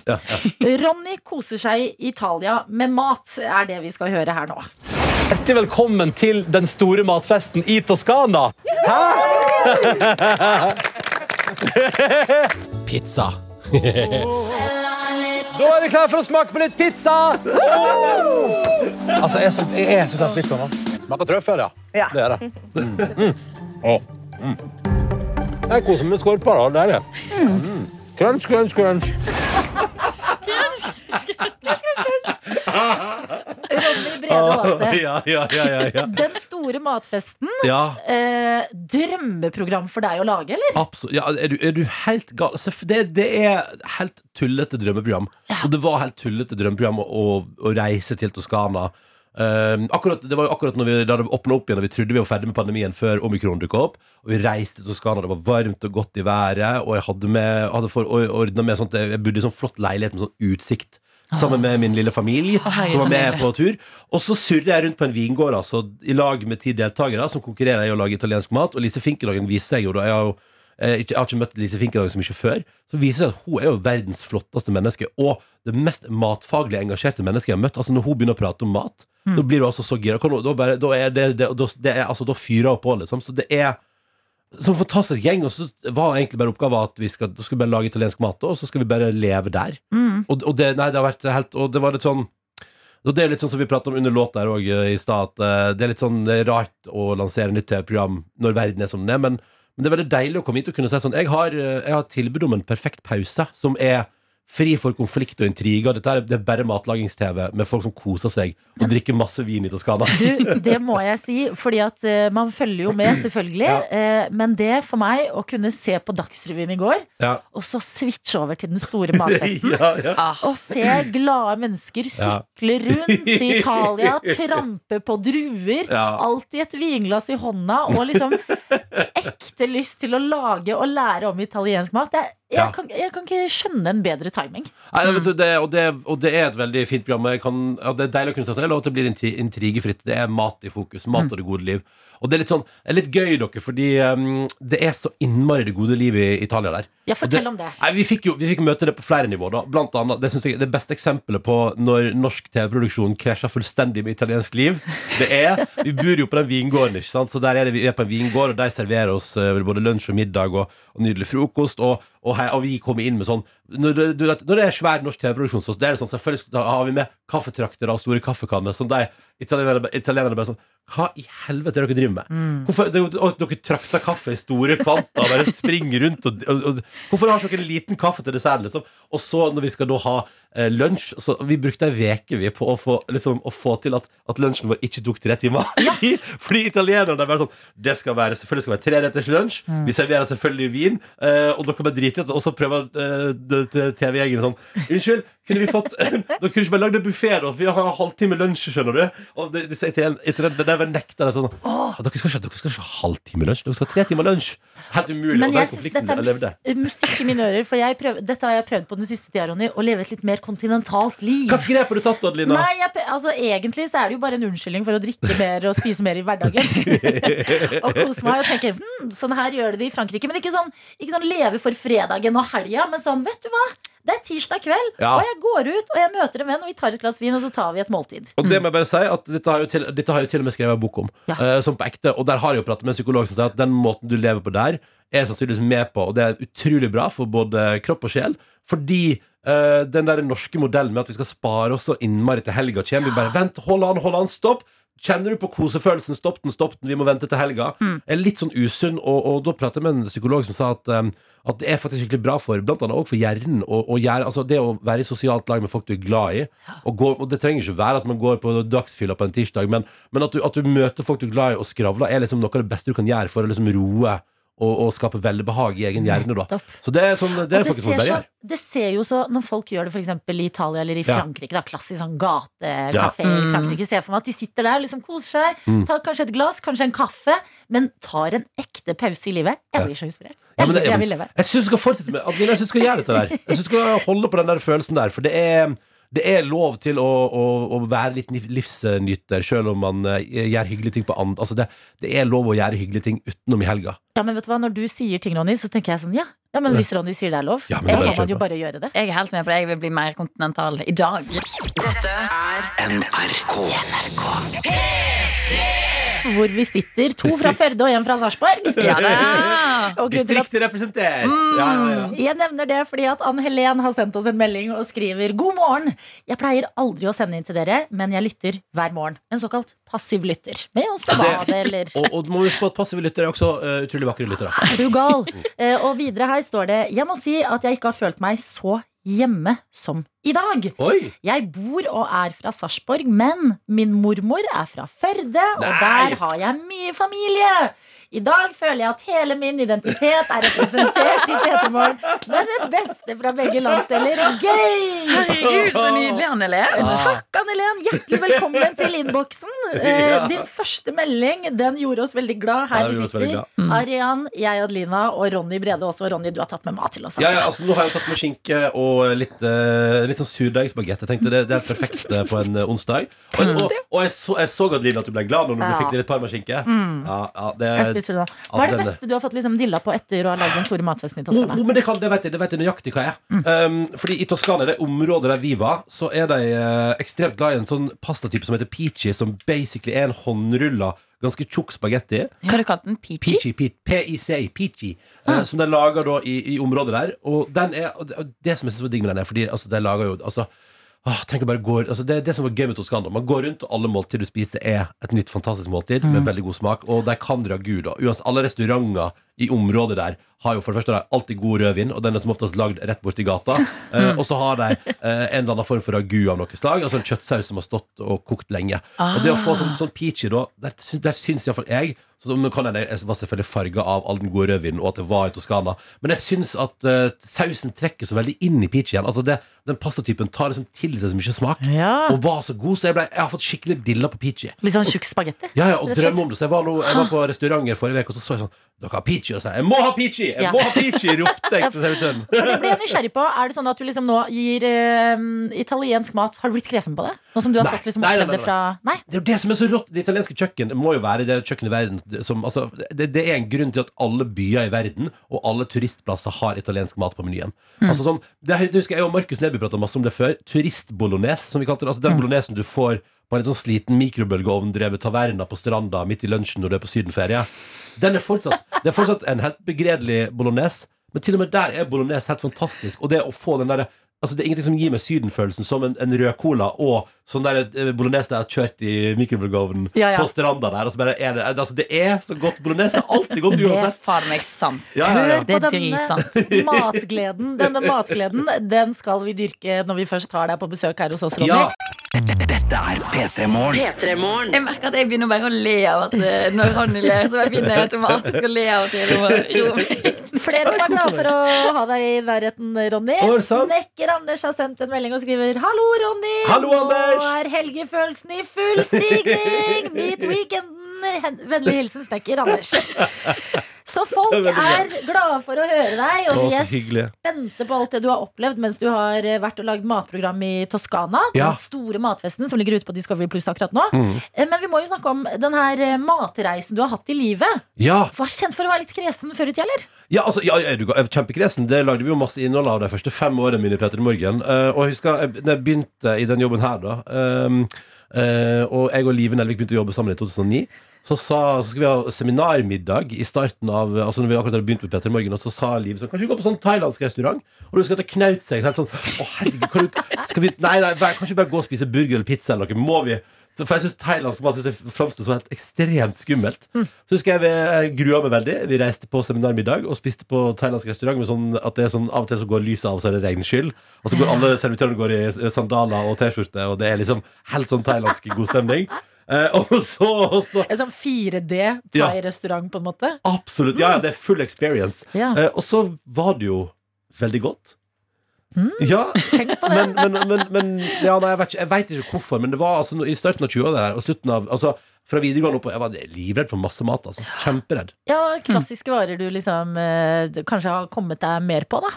Ronny koser seg i Italia med mat, er det vi skal høre her nå. Hjertelig velkommen til den store matfesten i Toskana. Hæ? Pizza. Da er vi klare for å smake på litt pizza. Altså, jeg er så, jeg er så for pizza nå. Smaker trøffel, ja. Ja. Det er det. Mm. Å, mm. Jeg koser meg med skorpa. da. Der, ja. Mm. Crunch, crunch, crunch. Ronny Brede Aase. Ja, ja, ja, ja, ja. Den store matfesten. ja. Eh, drømmeprogram for deg å lage, eller? Absolutt. Ja, er, du, er du helt gal? Det, det er helt tullete drømmeprogram. Og det var helt tullete drømmeprogram å, å, å reise til Toskana. Um, akkurat, det var jo akkurat når vi, da det åpna opp igjen, og vi trodde vi var ferdig med pandemien før omikron dukka opp. Og vi reiste til Toskana, det var varmt og godt i været, og jeg hadde, med, hadde for, og, med sånt Jeg bodde i sånn flott leilighet med sånn utsikt. Sammen med min lille familie, herregud, som var med på tur. Og så surrer jeg rundt på en vingård altså, i lag med ti deltakere som konkurrerer i å lage italiensk mat. Og Lise Finkelagen viser seg jo da. Jeg har eh, Jeg har ikke møtt Lise Finkelagen så mye før. Så viser det at hun er jo verdens flotteste menneske, og det mest matfaglig engasjerte mennesket jeg har møtt. Altså Når hun begynner å prate om mat, Mm. da blir du altså så gira. Da, bare, da, er det, det, da, det er, altså, da fyrer hun på, liksom. Så det er så fantastisk gjeng. Og så var egentlig bare oppgaven at vi skal, skal vi bare lage italiensk mat, og så skal vi bare leve der. Mm. Og, og det, nei, det har vært helt Og det var litt sånn og det er litt sånn som vi pratet om under låt der òg i stad, at eh, det er litt sånn rart å lansere nytt TV-program når verden er som den er, men, men det er veldig deilig å komme hit og kunne si sånn Jeg har, eh, jeg har tilbud om en perfekt pause som er fri for konflikt og intriger. Dette er, det er bare matlagings-TV med folk som koser seg og drikker masse vin i Toskana. Du, det må jeg si, fordi at uh, man følger jo med, selvfølgelig. Ja. Uh, men det for meg å kunne se på Dagsrevyen i går, Ja. og så switche over til den store matfesten, ja, ja. og se glade mennesker Ja. sykle rundt i Italia, trampe på druer, Ja. alltid et vinglass i hånda, og liksom ekte lyst til å lage og lære om italiensk mat. Jeg, Ja. kan, jeg kan ikke skjønne en bedre timing. Nei, vet du, det, og, det, og det er et veldig fint program. Jeg kan, ja, det er deilig å kunne si at det lov til å bli intri- intrigefritt. Det er mat i fokus. Mat Mm. og det gode liv. Og det er litt sånn er litt gøy, dere, fordi um, det er så innmari det gode livet i Italia der. Ja, fortell fortell om det. Nei, vi fikk jo vi fikk møte det på flere nivåer. da Blant annet, Det synes jeg det beste eksempelet på når norsk TV-produksjon krasjer fullstendig med italiensk liv, det er Vi bor jo på den vingården, ikke sant så der er det, vi er på en vingård, og de serverer oss eh, både lunsj og middag og, og nydelig frokost. Og, og, hei, og vi kommer inn med sånn Når det, når det er svær norsk TV-produksjon, så det er det sånn selvfølgelig har vi med kaffetraktere og store kaffekanner. Som de italienerne, italienerne bare sånn Hva i helvete er det dere driver med? Mm. Hvorfor, dere, dere trakter kaffe i store kvanta bare springer rundt og, og, og Hvorfor har dere en liten kaffe til desserten, liksom? Og så når vi skal da ha eh, lunsj så Vi brukte ei uke vi på å få, liksom, å få til at, at lunsjen vår ikke tok tre timer. Fordi, fordi italienerne er bare sånn Det skal være selvfølgelig skal være treretters lunsj. Mm. Vi serverer selvfølgelig vin, eh, og dere bare driter i det. Og så prøver eh, TV-gjengen sånn Unnskyld, kunne vi fått Dere kunne ikke bare lagd en buffé, da? For vi har en halvtime lunsj, skjønner du. Og det, disse italien- italienerne der bare nekter det sånn dere, skal ikke, dere skal ikke ha halvtime lunsj, dere skal ha tre timer lunsj. Helt umulig. Men jeg konflikten dette er mus musikk i mine ører, for prøv, dette har jeg prøvd på den siste tida, Ronny, å leve et litt mer kontinentalt liv. Hva grep har du tatt, Adelina? Nei, jeg, altså Egentlig så er det jo bare en unnskyldning for å drikke mer og spise mer i hverdagen. og kose meg og tenke hm, sånn her gjør de det i Frankrike. Men ikke sånn, ikke sånn leve for fredagen og helga, men sånn, vet du hva? Det er tirsdag kveld, Ja. og jeg går ut og jeg møter en venn, og vi tar et glass vin, og så tar vi et måltid. Og det må jeg bare si at dette har, jo til, dette har jeg jo til og med skrevet en bok om. eh, som på ekte Og der har jeg jo pratet med en psykolog som sier at den måten du lever på der, er jeg sannsynligvis med på, og det er utrolig bra for både kropp og sjel. Fordi eh, den der norske modellen med at vi skal spare oss så innmari til helga kommer, vi bare Vent, hold an, hold an, stopp! Kjenner du på kosefølelsen? Stopp den, stopp den, vi må vente til helga. Er litt sånn usunn, og, og da pratet jeg med en psykolog som sa at, um, at det er faktisk skikkelig bra for blant annet også for hjernen. Og, og gjøre- altså det å være i sosialt lag med folk du er glad i. Og, gå, og det trenger ikke være at man går på dagsfylla på en tirsdag, men, men at, du, at du møter folk du er glad i og skravler, er liksom noe av det beste du kan gjøre for å liksom roe og, og skape velbehag i egen hjerne. Da. Så det er, sånn, det er det faktisk så, gjør. det ser jo så Når folk gjør det f.eks. i Italia eller i Ja. Frankrike, da, klassisk sånn gatekafé Ja. i Mm. Frankrike, ser jeg for meg at de sitter der, liksom koser seg, Mm. tar kanskje et glass, kanskje en kaffe, men tar en ekte pause i livet. Jeg blir så inspirert. Ja, det- jeg, jeg vil leve. Jeg syns du skal fortsette med Adelina, jeg synes du skal gjøre dette der. Jeg synes du skal holde på den der følelsen der, for det er det er lov til å, å, å være litt liv- livsnyter, selv om man eh, gjør hyggelige ting på andre altså det, det er lov å gjøre hyggelige ting utenom i helga. Ja, men vet du hva, Når du sier ting, Ronny, så tenker jeg sånn ja. ja men hvis Ronny sier det er lov, Ja, er må man jo bare gjøre det. Jeg er helt med på det. Jeg vil bli mer kontinental i dag. Dette er NRK. Hvor vi sitter. To fra Førde og en fra Sarpsborg. Ja da. Og grunnen til at Distriktet representert! Ja, ja, ja. Jeg nevner det fordi at Ann Helen har sendt oss en melding og skriver God morgen. Jeg pleier aldri å sende inn til dere, men jeg lytter hver morgen. En såkalt passiv lytter. Med oss på badet eller Og, og du må huske på at passive lyttere er også uh, utrolig vakre lyttere. Er du gal? Uh, og videre her står det Jeg må si at jeg ikke har følt meg så hjemme som i dag. Oi! Jeg bor og er fra Sarpsborg, men min mormor er fra Førde, og der har jeg mye familie. I dag føler jeg at hele min identitet er representert i P3 Morgen med det beste fra begge landsdeler. Gøy! Herregud, så nydelig, Anneli. Takk, Annelen. Hjertelig velkommen til innboksen. Eh, Ja. Din første melding den gjorde oss veldig glad her vi sitter. glad. Arian, jeg, Adelina og Ronny Brede også. Og Ronny, du har tatt med mat til oss. Ja, ja, Altså. altså Nå har jeg tatt med skinke og litt, uh, litt sånn surdeigsbagett. Jeg tenkte det, det er perfekt eh, på en onsdag. Og, og, og jeg, så, jeg så Adeline at du ble glad når du Ja. fikk litt parmaskinke. Mm. Ja, ja, det. Hva altså, er det beste du har fått liksom dilla på etter å ha lagd den store matfesten i Oh, Toskana? oh, men det, kan, det, vet jeg, det vet jeg nøyaktig hva er. Mm. Um, fordi i Toskana, det området der vi var, så er de uh, ekstremt glad i en sånn pastatype som heter peachy, som basically er en håndrulla, ganske tjukk spagetti. Hva har du kalt den? Peachy? P-I-C-I, peachy. Ah. eh, som de lager da i, i området der. Og den er det, det som jeg synes var digg med den, er fordi altså, de lager jo altså, Åh, tenk å bare gå, altså det det som var gøy med Toskana. Man går rundt, og alle måltid du spiser, er et nytt fantastisk måltid Mm. med veldig god smak. Og de kan ragu. da Uansett, Alle restauranter i området der har jo for det første da, alltid god rødvin, og den er som oftest lagd rett borti gata. Eh, og så har de eh, en eller annen form for ragu av noe slag, altså en kjøttsaus som har stått og kokt lenge. Og det å få sånn, sånn peachy, da, der, der syns iallfall jeg så nå kan jeg, jeg var selvfølgelig farga av all den gode rødvinen og at det var i Toskana, men jeg syns at uh, sausen trekker så veldig inn i peachyen. Altså det, den pastatypen tar liksom til seg så mye smak, Ja. og var så god, så jeg, ble, jeg har fått skikkelig dilla på peachy. Litt sånn tjukk spagetti? Ja, ja, og drømme om det. Så jeg var, nå, jeg var på restauranter forrige uke, og så så jeg sånn Dere har peachy? Og sa jeg må ha peachy! Jeg Ja. må ha peachy! ropte jeg til servitøren. For det ble jeg nysgjerrig på. Er det sånn at du liksom nå gir uh, italiensk mat Har du blitt kresen på det? Nå som du har Nei. fått liksom Nei, nei, nei, nei, det fra Nei? Det er jo det som er så rått. Det italienske kjøkken må jo være det kjøkkenet i verden som altså, det, det er en grunn til at alle byer i verden og alle turistplasser har italiensk mat på menyen. Mm. Altså sånn, det, det husker Jeg og Markus Neby prata masse om det før. Turistbolognese, som vi kalte det. Altså den Mm. bolognesen du får på en litt sånn sliten mikrobølgeovndrevet taverna på stranda midt i lunsjen når du er på sydenferie. Den er fortsatt, det er fortsatt en helt begredelig bolognese, men til og med der er bolognese helt fantastisk. Og det å få den der Altså Det er ingenting som gir meg sydenfølelsen som en, en rød cola og sånn der eh, bolognese jeg har kjørt i mikrobølgeovnen Ja, ja. på stranda der. Og så bare er det, altså det er så godt. Bolognese er alltid godt Det er uansett. faen meg sant. Ja, ja, ja. Det er dritsant. matgleden, denne matgleden, den skal vi dyrke når vi først tar deg på besøk her hos oss, Ronny. Ja. Dette er P3 Morgen. Jeg merker at jeg begynner bare å le av at eh, når Ronny ler, så begynner jeg automatisk å le av at jeg meg. Flere som er glade for å ha deg i nærheten, Ronny. Er? Snekker Anders har sendt en melding og skriver Hallo, Ronny! Hallo, Anders! Nå er helgefølelsen i full stigning! Nyt weekenden! Vennlig hilsen snekker Anders. Så folk er er glade for å høre deg, og vi er spente på alt det du har opplevd mens du har eh, vært og lagd matprogram i Toskana. Ja. Den store matfesten som ligger ute på Discovery Plus akkurat nå. Mm. Eh, Men vi må jo snakke om den her eh, matreisen du har hatt i livet. Ja, Var kjent for å være litt kresen før i tida, eller? ja, altså, ja, er du kjempekresen. Det lagde vi jo masse innhold av de første fem årene mine i Peter Morgen. Og jeg husker jeg, da jeg begynte i den jobben her, da Um, Uh, Og jeg og Live Nelvik begynte å jobbe sammen i 2009. Så, sa, så skulle vi ha seminarmiddag i starten av Altså når vi akkurat hadde begynt med Peter Morgen. Og så sa Liv sånn Kanskje vi går på sånn thailandsk restaurant? Og du skal ta det knaut seg helt sånn Å herregud, kan du, skal vi Nei, nei, kanskje vi bare gå og spise burger eller pizza eller noe? Må vi? For jeg synes thailandsk mat framstår som helt ekstremt skummelt. Så husker jeg vi jeg grua meg veldig. Vi reiste på seminarmiddag og spiste på thailandsk restaurant med sånn at det er sånn av og til så går lyset av, så er det regnskyll. Og så går alle servitørene går i sandaler og T-skjorte, og det er liksom helt sånn thailandsk god stemning. Eh, og så, og så En sånn 4D Ja. thai-restaurant, på en måte. Absolutt. Ja, ja, det er full experience. Eh, og så var det jo veldig godt. Ja, Tenk på det. men, men, men, men ja, nei, jeg, vet ikke, jeg vet ikke hvorfor, men det var altså i starten av 20-åra og slutten av altså, Fra videregående opp Jeg var livredd for masse mat. Altså. Kjemperedd. Ja, klassiske varer du liksom eh, kanskje har kommet deg mer på, da.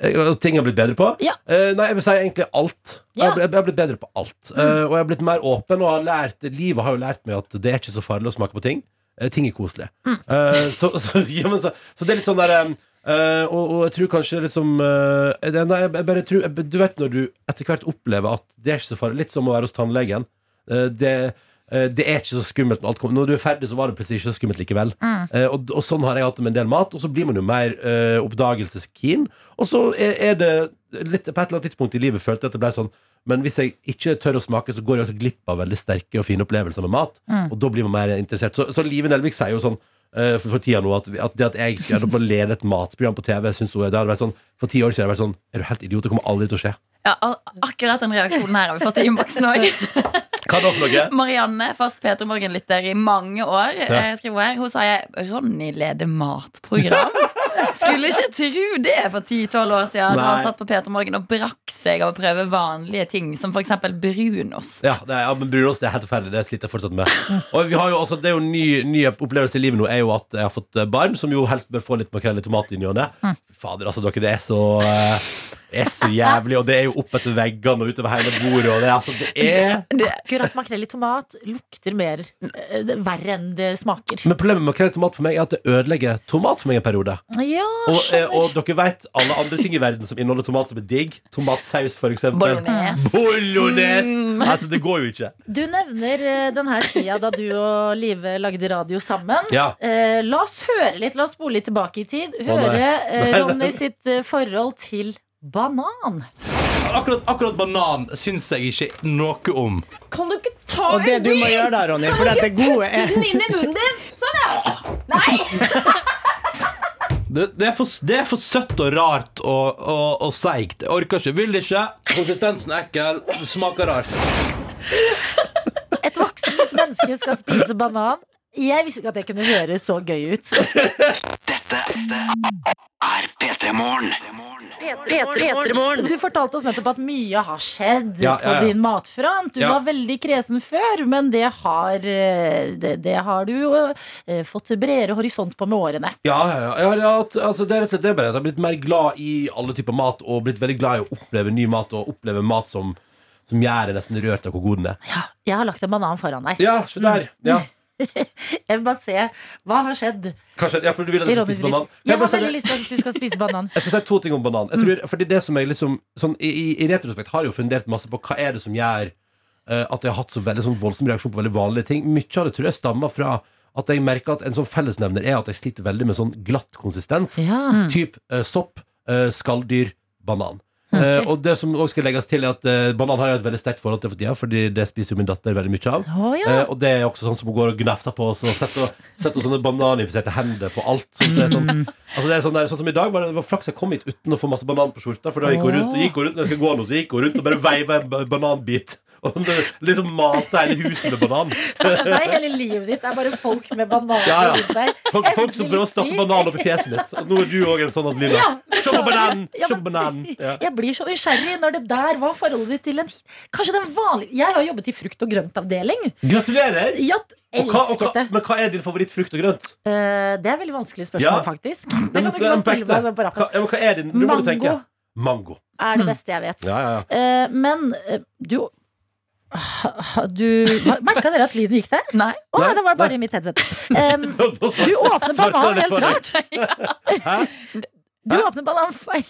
Eh, Ting jeg har blitt bedre på? Ja. Eh, nei, jeg vil si egentlig alt. Jeg, Ja. har blitt- jeg har blitt bedre på alt. Eh, og jeg har blitt mer åpen, og har lært livet har jo lært meg at det er ikke så farlig å smake på ting. Eh, ting er koselig. Eh, så, så, ja, men så, så det er litt sånn der og, og jeg tror kanskje liksom det, nei, jeg, jeg bare tror, jeg, Du vet når du etter hvert opplever at det er ikke så farlig. Litt som å være hos tannlegen. Det, det er ikke så skummelt når alt kommer. Når du er ferdig, så var det plutselig ikke så skummelt likevel. Eh, og, og sånn har jeg hatt det med en del mat. Og så blir man jo mer uh, oppdagelseskeen. Og så er, er det litt, På et eller annet tidspunkt i livet følte jeg at det ble sånn Men hvis jeg ikke tør å smake, så går jeg også glipp av veldig sterke og fine opplevelser med mat. Og da blir man mer interessert. Så, så Live Nelvik sier jo sånn uh, for, for tida nå at, at det at jeg skulle lede et matprogram på TV, synes hun, det hadde vært sånn For ti år siden hadde vært sånn Er du helt idiot? Det kommer aldri til å skje. Ja, akkurat den reaksjonen her har vi fått i innboksen òg. Hva da for noe? Marianne, fast Peter Morgen-lytter i mange år, Ja. skriver skriver her. Hun sa jeg Ronny leder matprogram. Skulle ikke tro det for 10-12 år siden. Nei. han satt på Peter Morgen og brakk seg av å prøve vanlige ting, som f.eks. brunost. Ja, det er, ja men brunost er helt forferdelig. Det sliter jeg fortsatt med. Og vi har jo også, det er jo en ny, ny opplevelse i livet nå, er jo at jeg har fått eh, barn, som jo helst bør få litt makrell i tomat i ny og ne. Fader, altså, dere, det er så eh, er så jævlig, og det er jo opp etter veggene og utover hele bordet, og det altså Det er Akkurat makrell i tomat lukter mer eh, verre enn det smaker. Men problemet med makrell i tomat for meg er at det ødelegger tomat for meg en periode. Ja, Og, eh, skjønner. og dere vet alle andre ting i verden som inneholder tomat som er digg. Tomatsaus, for eksempel. Bolognese. Bolognese. Mm. Altså, det går jo ikke. Du nevner denne tida da du og Live lagde radio sammen. Ja. Eh, la oss høre litt, la oss spole litt tilbake i tid. Høre eh. Ronny sitt eh, forhold til banan. Akkurat, akkurat banan syns jeg ikke noe om. Kan du ikke ta Og det du må gjøre da, Ronny, for dette gode er inn i munnen din? Sånn, ja! Nei! Det, det, er for, det er for søtt og rart og, og, og seigt. Jeg orker ikke. Vil ikke. Konsistensen er ekkel. Smaker rart. Et voksent menneske skal spise banan. Jeg visste ikke at det kunne høres så gøy ut. Dette Er P3 Morgen. Du fortalte oss nettopp at mye har skjedd Ja, på ja, på din matfront. Du Ja. var veldig kresen før, men det har, eh, det, det har du jo eh, fått bredere horisont på med årene. Ja, ja, ja. ja, ja at- altså, det er rett og slett det bare jeg har blitt mer glad i alle typer mat, og blitt veldig glad i å oppleve ny mat, og oppleve mat som, som gjør deg nesten rørt av hvor god den er. Jeg har lagt en banan foran deg. Ja, se der. Ja. Jeg vil bare se hva har skjedd Kanskje, ja, for du vil at jeg skal spise banan? Jeg jeg har veldig lyst til at du skal spise banan. Jeg skal si to ting om banan. Jeg tror, fordi det som jeg liksom sånn, i, i, I retrospekt har jeg jo fundert masse på hva er det som gjør uh, at jeg har hatt så veldig sånn voldsom reaksjon på veldig vanlige ting. Mye av det tror jeg stammer fra at jeg merker at en sånn fellesnevner er at jeg sliter veldig med sånn glatt konsistens. Ja. Typ uh, sopp, uh, skalldyr, banan. Eh, og det som også skal legges til er at eh, Banan har jeg et veldig sterkt forhold til for tida, Fordi det spiser jo min datter veldig mye av. Oh, ja. Eh, og det er også sånn som hun går og gnafser på oss og setter, setter sånne bananinfiserte hender på alt. Sånn, det er sånn, altså det er sånn, der, sånn som i dag var det, det var flaks jeg kom hit uten å få masse banan på skjorta. For da gikk hun rundt, gikk hun rundt når jeg skulle gå nå, så gikk hun rundt og bare veiva en bananbit. Og det, liksom malte hele huset med banan. Stakkars deg, hele livet ditt er bare folk med bananer Ja, ja. rundt deg. Folk, folk som prøver å stappe banan opp i fjeset ditt. Og nå er du òg en sånn, at Ja. Se på bananen! Ja, men, bananen! Ja. Jeg blir så nysgjerrig når det der var forholdet ditt til en Kanskje den vanlige Jeg har jobbet i frukt- og grøntavdeling. Gratulerer! Ja, Og hva, og hva, men hva er din favorittfrukt og grønt? Uh, det er et veldig vanskelig spørsmål, Ja. faktisk. Det kan du ikke stille meg sånn på rappen. Hva, hva er din? Nå må Mango. du tenke. Mango. Er det beste jeg vet. Ja, ja. Eh, men uh, du du Merka dere at lyden gikk der? Nei. Å nei, det var bare nei. i mitt headset. Um, du åpner bananen helt rart. Hæ? Du åpner bananen feil.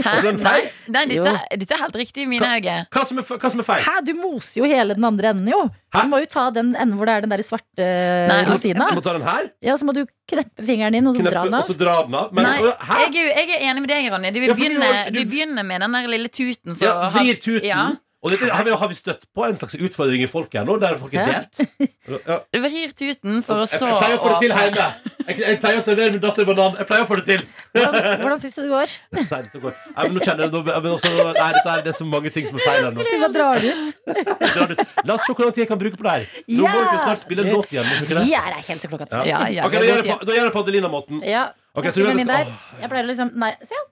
Hæ? Hæ? Nei, nei dette, dette er helt riktig i mine øyne. Hva som er, feil? Hæ, du moser jo hele den andre enden, jo. Hæ? Du må jo ta den enden hvor det er den der svarte Nei, rosina. Jeg må ta den her, Ja, så må du kneppe fingeren din, og så dra den den og av. så dra den av. Men, Nei, jeg, jeg er enig med deg, Ronny. Du, Ja, for du begynner, du- du begynner med den der lille tuten. Så Ja, vrir tuten. Ja, Og dette, har, vi, har vi støtt på en slags utfordring i folket her nå, der folk er delt? Ja. du vrir tuten for å Jeg, så jeg pleier å få det til hjemme. Jeg, jeg pleier å servere min datter banan. Jeg pleier å få det til. Hvordan, hvordan syns du det går? Nei, det går. Nei, men nå kjenner jeg, nå- men også, nei, dette er, det er så mange ting som er feil her nå. Hva drar du ut? La oss se hvor lang tid jeg kan bruke på det her. Nå må vi snart spille en låt igjen. Vi er her helt til klokka tre. Ja, ja, Ok, vi da gjør jeg jeg på Adelina-måten. Ja. Okay, jeg. Jeg pleier å liksom Nei, se.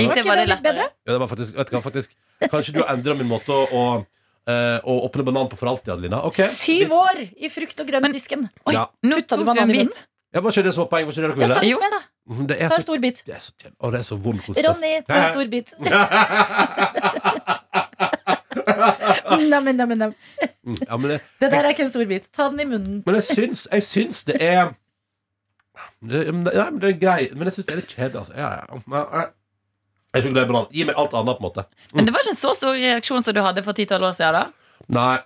Gikk det bare litt bedre? Ja, det var faktisk, vet du hva, faktisk Kanskje du har endra min måte å, å, eh, å åpne banan på for alltid, Adelina. Okay. Syv år i frukt- og grøntdisken. Oi, Ja. Nå tok du banan en bit. Ja, var ikke det som var poeng? Var ikke det dere Ja, ta ville? litt mer, da. Mhm, Det er Ta en stor bit. det er så, kjedelig. Å, det er så vond konsistens. Ronny, ta en stor bit. Nam, nam, nam. Mm, Ja, men, det, Det der er ikke en stor bit. Ta den i munnen. men jeg syns, jeg syns det er det- Nei, men det er greit, men jeg syns det er litt kjedelig. Altså. Ja, ja. Jeg er ikke glad i banan. Gi meg alt annet, på en måte. Men det var ikke en så stor reaksjon som du hadde for 10-12 år siden. da Nei,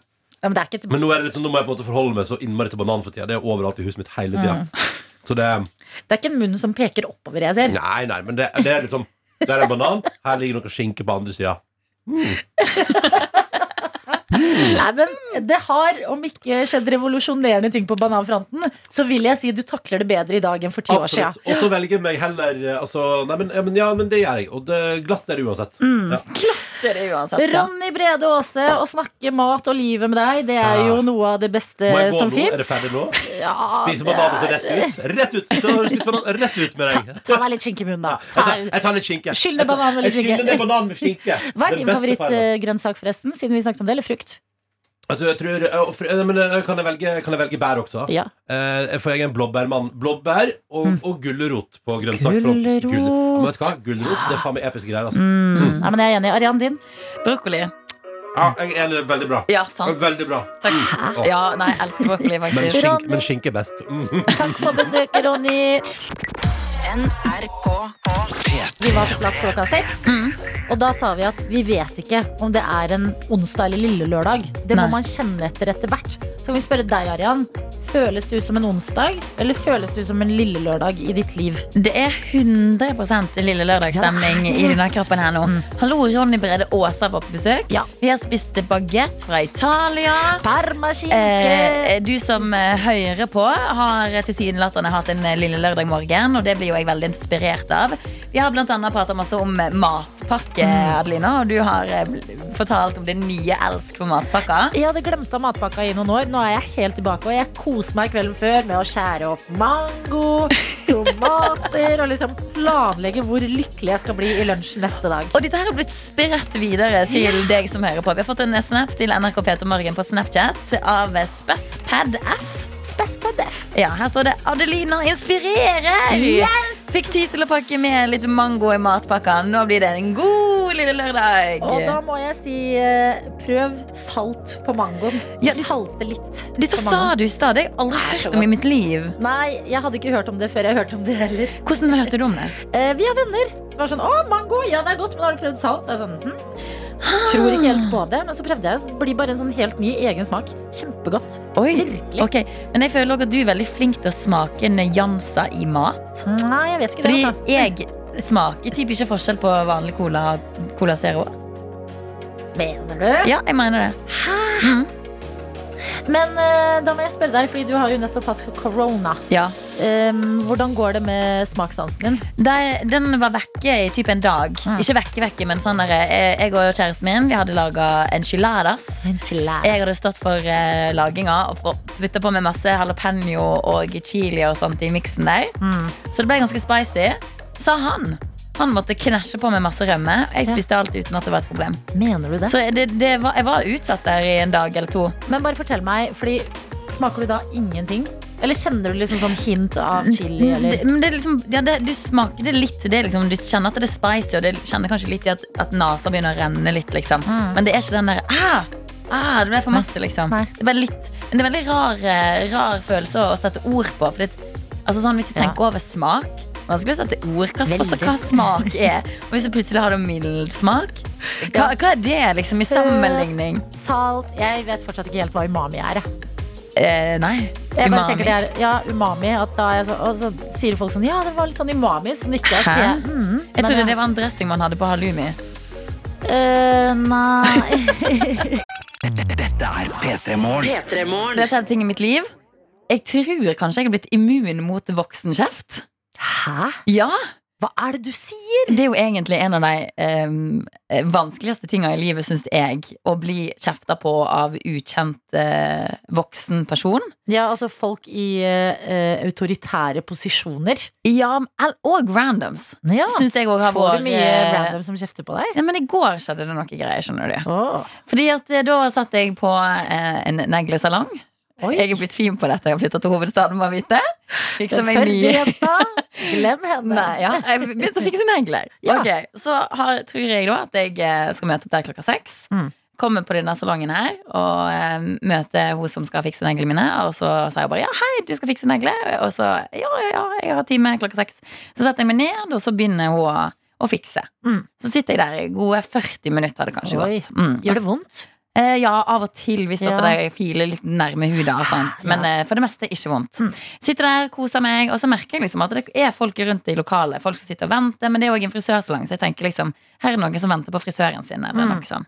Ja, men det ikke Men nå, er det litt sånn, nå må jeg på en måte forholde meg så innmari til banan for tida. Det er overalt i huset mitt hele tida. Så det Det er ikke en munn som peker oppover, jeg ser. Nei, nei, men det, det er liksom Der er en banan, her ligger noe skinke på andre sida. Nei, men det har, om ikke skjedd revolusjonerende ting på bananfronten, så vil jeg si du takler det bedre i dag enn for ti år siden. Og så velger jeg meg heller eh, altså, nei, men, ja, men, ja, men det gjør jeg. Og det glatt er det uansett. Mm. Ja. Det uansett. Ronny Brede Aase, å snakke mat og livet med deg, det er jo noe av det beste Må jeg gå som fins. Er det ferdig nå? Ja, Spise det banan så rett ut? Rett ut! Rett ut med deg. Ta deg litt skinke i munnen, da. Jeg tar, jeg tar litt skinke. Skyll ned banan med litt skinke. ned banan med skinke. Hva er din favorittgrønnsak, forresten? Siden vi snakket om det, eller frukt? Jeg tror, jeg tror jeg, fr- eh, men, eh, kan, jeg velge, kan jeg velge bær også? Ja. Eh, for jeg er en blåbærmann. Blåbær og, og gulrot på grønnsaksfronten. Gulrot. Hva? Gulrot det er faen meg episke greier. Altså. Mm. Ja, men jeg er enig. Arian din? Brokkoli. Ja, jeg er enig. Veldig bra. Ja, sant. Veldig bra. Takk. Mm. Ja, nei, jeg elsker brokkoli, Men, faktisk. skink, men skinke er best. Mm. Takk for besøket, Ronny. NRK Vi var på plass klokka seks. Og da sa vi at vi vet ikke om det er en onsdag eller lille lørdag. Det må Nei. man kjenne etter etter hvert. Så kan vi spørre deg, Arian. Føles det ut som en onsdag, eller føles det ut som en lille lørdag i ditt liv? Det er 100 lille lørdagsstemning i denne kroppen her nå. Hallo, Ronny Brede Aasa var på besøk. Ja. Vi har spist bagett fra Italia. Parmaskinke! Eh, du som eh, hører på, har tilsynelatende hatt en eh, lille lørdag morgen, og det blir jo jeg veldig inspirert av. Vi har annet pratet masse om matpakke, Adelina, og du har eh, fortalt om din nye elsk for matpakka. Jeg hadde glemt av matpakka i noen år. Nå er jeg helt tilbake. Og jeg koser meg kvelden før med å skjære opp mango, tomater og liksom planlegge hvor lykkelig jeg skal bli i lunsj neste dag. Og dette her har blitt spredt videre til deg som hører på. Vi har fått en snap til NRK Peter Morgen på Snapchat av Spespad F. Spespad Def. Ja, her står det 'Adelina inspirerer'. Yes! Fikk tid til å pakke med litt mango i matpakka. Nå blir det en god lille lørdag. Og da må jeg si eh, prøv salt på mangoen. Ja, det- Salte litt. Dette sa du i stad. Det har jeg aldri Nei, hørt om i mitt liv. Nei, jeg hadde ikke hørt om det før jeg hørte om det heller. Hvordan hørte du om det? Eh, vi har venner som var sånn 'Å, mango! Ja, det er godt, men har du prøvd salt?' Så jeg sånn, hm. Tror ikke helt på det, men så prøvde jeg. Det blir bare en sånn helt ny egen smak. Kjempegodt. Oi, Virkelig. Okay. Men jeg føler også at du er veldig flink til å smake nyanser i mat. Nei, jeg vet ikke det. Fordi Altså. jeg smaker typ ikke forskjell på vanlig cola Cola Zero. Mener du? Ja, jeg mener det. Mm. Men eh, da må jeg spørre deg, fordi du har jo nettopp hatt korona. Ja. Um, hvordan går det med smakssansen din? Det- Den var vekke i typ en dag. Mm. Ikke vekke, vekke, men sånn der, eh, Jeg og kjæresten min Vi hadde laga enchiladas. Jeg hadde stått for uh, laginga og putta på med masse jalapeño og chili og sånt i miksen der. Mm. Så det ble ganske spicy. Sa han. Han måtte knæsje på med masse rømme. Jeg Ja. spiste alt uten at det var et problem. Mener du det? Så det, det var, jeg var utsatt der i en dag eller to. Men bare fortell meg, fordi smaker du da ingenting? Eller kjenner du liksom sånn hint av chili? Eller? Det, det liksom, ja, det, du smaker det litt det liksom, Du kjenner at det er spicy, og det kjenner kanskje litt i at, at nasa begynner å renne litt. Liksom. Mm. Men det er ikke den der ah, ah, Det ble for masse, liksom. Nei. Det er litt, men det er veldig rar, eh, rar følelse å sette ord på. For det, altså sånn, hvis du Ja. tenker over smak Vanskelig å sette ord hva, altså, hva smak er. Og hvis du plutselig har det mild smak, hva, hva er det liksom i sammenligning? Salt Jeg vet fortsatt ikke helt hva umami er. Eh, nei. jeg bare Umami. det er Ja, umami. At da er så, og så sier folk sånn Ja, det var litt sånn umami. Så nikker jeg. Sier mm, Jeg men trodde det var en dressing man hadde på halloumi. Eh, nei Dette er P3 P3morgen. Det har skjedd ting i mitt liv. Jeg tror kanskje jeg er blitt immun mot voksenkjeft. Hæ? Ja, Hva er det du sier? Det er jo egentlig en av de eh, vanskeligste tinga i livet, syns jeg. Å bli kjefta på av ukjent uh, voksen person. Ja, altså folk i uh, autoritære posisjoner. Ja, og randoms. Ja. Syns jeg òg har Får vært du mye uh, random som kjefter på deg? Nei, men i går skjedde det noe greier, skjønner du. Oh. Fordi at da satt jeg på en neglesalong. Oi. Jeg er blitt fin på dette. Jeg har flytta til hovedstaden, må vite. Fiksa meg nye. Glem henne. Nei, ja, jeg begynte å fikse negler. Ja. Okay, Så har, tror jeg da at jeg eh, skal møte opp der klokka seks. Mm. Kommer på denne salongen her og eh, møter hun som skal fikse neglene mine. Og så sier hun bare 'ja, hei, du skal fikse negler'. Og så 'ja, ja, ja, jeg har time klokka seks'. Så setter jeg meg ned, og så begynner hun å, å fikse. Mm. Så sitter jeg der i gode 40 minutter, hadde kanskje Oi. gått. Mm. Gjør det vondt? Eh, ja, av og til hvis Ja. de filer litt nærme huden. og sånt. Men eh, for det meste ikke vondt. Mm. Sitter der, koser meg, og så merker jeg liksom at det er folk rundt i lokalet. Folk som sitter og venter, men det er òg en frisørsalong, så jeg tenker liksom her er det noen som venter på frisøren sin. Eller Mm. noe sånt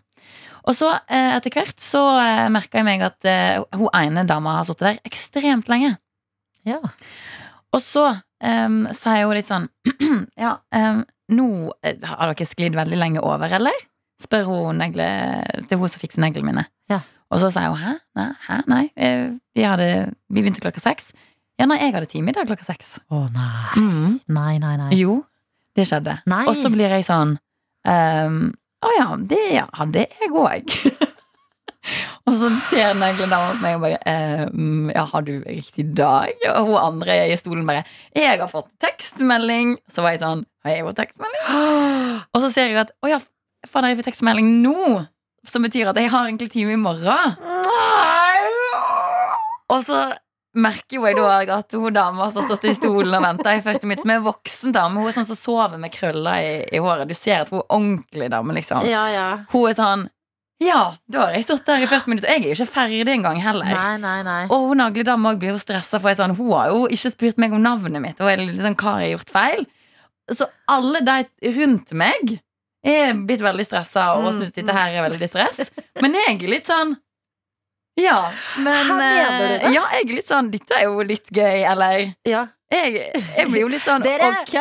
Og så eh, etter hvert så eh, merka jeg meg at eh, hun ene dama har sittet der ekstremt lenge. Ja. Og så em, sier hun litt sånn Ja, em, nå eh, har dere sklidd veldig lenge over, eller? Spør hun negle, Det er hun som fikser neglene mine. Ja. Og så sier hun hæ? Nei, hæ? nei. eh, Vi, hadde, vi begynte klokka seks. Ja, nei, jeg hadde time i dag klokka seks. Å nei. Mm. Nei, nei, nei. Jo, det skjedde. Nei. Og så blir jeg sånn um, Å ja, det hadde jeg òg. og så ser negledama på meg og bare ehm, Ja, har du riktig dag? Og hun andre i stolen bare Jeg har fått tekstmelding. Så var jeg sånn Har jeg fått tekstmelding? og så ser jeg at Å ja, fader, jeg fikk tekstmelding nå. Som betyr at jeg har egentlig time i morgen. Og så merker jo jeg da at hun dama som har stått i stolen og venta i 40 minutter, som er en voksen dame, hun er sånn som sover med krøller i, i håret. Du ser at hun er ordentlig dame, liksom. Ja, ja. Hun er sånn Ja, da har jeg stått der i 40 minutter. Jeg er jo ikke ferdig engang heller. Nei, nei, nei. Og hun nagledama blir jo stressa, for jeg sånn, hun har jo ikke spurt meg om navnet mitt. Og jeg sånn, hva har jeg gjort feil? Så alle de rundt meg er blitt veldig stressa og Mm, syns dette her er veldig stress. Men jeg er litt sånn Ja, men eh, det? Ja, jeg er litt sånn Dette er jo litt gøy, eller Ja. Jeg, jeg blir jo litt sånn Dere- Ok!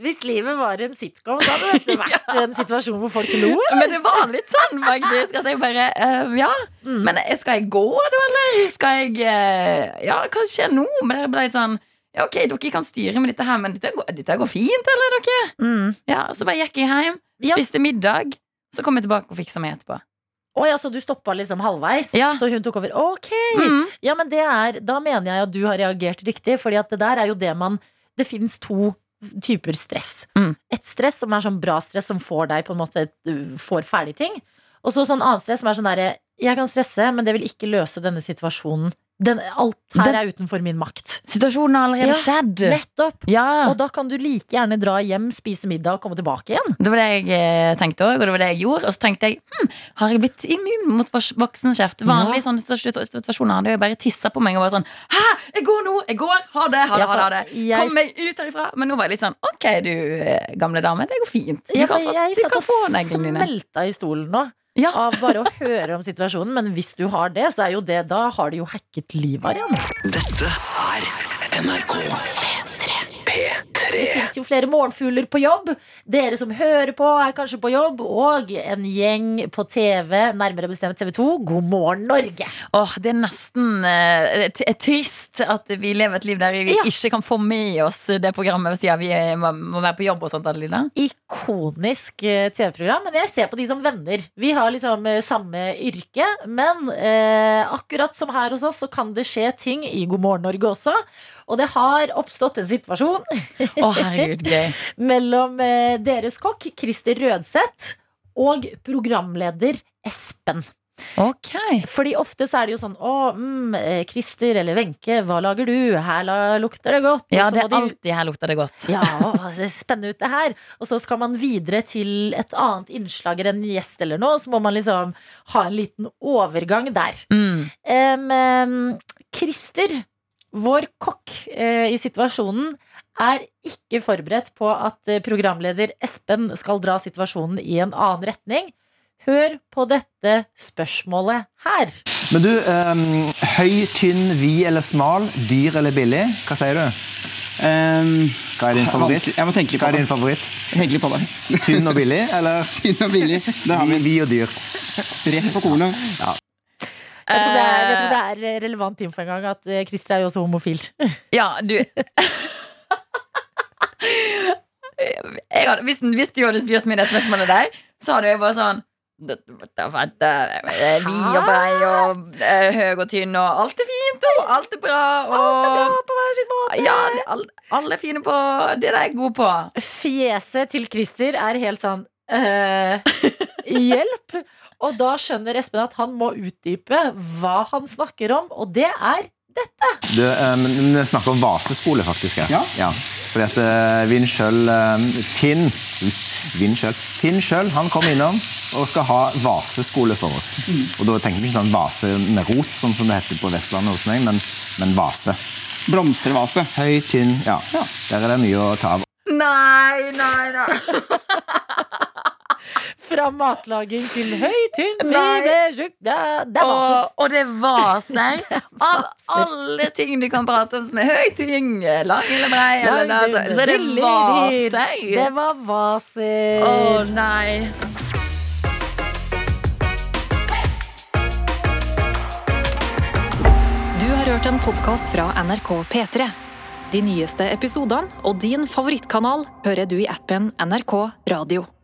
Hvis livet var en sitcom, så hadde dette vært en situasjon hvor folk lo. Men det var litt sånn, faktisk. At jeg bare uh, Ja, Mm. men eh, skal jeg gå, da, eller? Skal jeg uh, Ja, hva skjer nå? Men det ble litt sånn ja, ok, dere kan styre med dette her, men dette går, dette går fint, eller dere? Mm. Ja, og Så bare gikk jeg hjem, Ja. spiste middag, så kom jeg tilbake og fiksa meg etterpå. Å ja, så du stoppa liksom halvveis? Ja. Så hun tok over? Ok! Mm. Ja, men det er, Da mener jeg at du har reagert riktig, Fordi at det der er jo det man Det finnes to typer stress. Mm. Et stress som er sånn bra stress, som får deg på en måte får ferdig ting. Og så sånn annet stress som er sånn derre Jeg kan stresse, men det vil ikke løse denne situasjonen. Den, alt her Den- er utenfor min makt. Situasjonen har allerede Ja, skjedd. Nettopp! Ja. Og da kan du like gjerne dra hjem, spise middag og komme tilbake igjen. Det var det jeg eh, tenkte òg, og det var det jeg gjorde. Og så tenkte jeg hm, har jeg blitt immun mot vok- voksenkjeft? Vanlige sånne situ- situasjoner hadde jeg bare tissa på meg og var sånn Hæ, jeg går nå! Jeg går! Ha det! Ha det! Ha det, ha det. jeg- Kom meg ut herifra! Men nå var jeg litt sånn Ok, du eh, gamle dame, det går fint. Du Ja, kan for dine jeg du satt og smelta i stolen nå. Ja. Av bare å høre om situasjonen. Men hvis du har det, så er jo det Da har du jo hacket livet av igjen. Dette er NRK P3. Det fins jo flere morgenfugler på jobb. Dere som hører på, er kanskje på jobb. Og en gjeng på TV, nærmere bestemt TV 2. God morgen, Norge! Åh, det er nesten eh, trist at vi lever et liv der vi Ja. ikke kan få med oss det programmet siden vi er, må, må være på jobb og sånt. Adelina. Ikonisk eh, TV-program. Men jeg ser på de som venner. Vi har liksom eh, samme yrke. Men eh, akkurat som her hos oss, så kan det skje ting i God morgen Norge også. Og det har oppstått en situasjon Å, herregud, gøy. mellom eh, deres kokk, Christer Rødseth, og programleder Espen. Ok. Fordi ofte så er det jo sånn Å, mm, eh, Christer eller Wenche, hva lager du? Her lukter det godt. Og Ja, det er de- alltid her lukter det godt. ja, spennende ut det her. Og så skal man videre til et annet innslag eller en gjest eller noe. Så må man liksom ha en liten overgang der. Mm. Em, Christer, vår kokk uh, i situasjonen, er ikke forberedt på at eh, programleder Espen skal dra situasjonen i en annen retning. Hør på dette spørsmålet her. Men du, um, høy, tynn, vid eller smal, dyr eller billig? Hva sier du? Hva er din favoritt? Jeg må tenke litt på Hva er din favoritt? Tenk på det. Tynn og billig, eller? Tynn og billig. Det har vi. Vid og dyr. Rett på kornet. Ja. Jeg tror, det er, jeg tror det er relevant info en gang at eh, Christer er jo også homofil. Ja, du hadde, hvis, hvis du hadde spurt meg det spørsmålet der, så hadde jeg bare sånn det- det er det er Vid og brei og eh, høy og tynn og alt er fint og alt er bra. Og, på hver sin måte. Ja, alle, alle er fine på det de er gode på. Fjeset til Christer er helt sånn øh, Hjelp! Og da skjønner Espen at han må utdype hva han snakker om, og det er dette. Du, ehm, snakk om vaseskole, faktisk. Ja. Ja. Fordi at uh, Vinn sjøl Tinn Vinn sjøl Tinn sjøl, han kom innom og skal ha vaseskole for oss. Mm. Og da tenker vi ikke sånn vase med rot, sånn som det heter på Vestlandet hos meg, men, men vase. Blomstervase. Høy, tynn, ja. Der er det mye å ta av. Nei, nei, nei. Fra matlaging til høytynn livet det, det sånn. og, det var seg. Av alle ting du kan prate om som er høytynn, lang eller brei, eller noe sånt, altså, så det var seg. Det var vaser. Å oh, nei. hørt en podkast fra NRK P3. De nyeste episodene og din favorittkanal hører du i appen NRK Radio.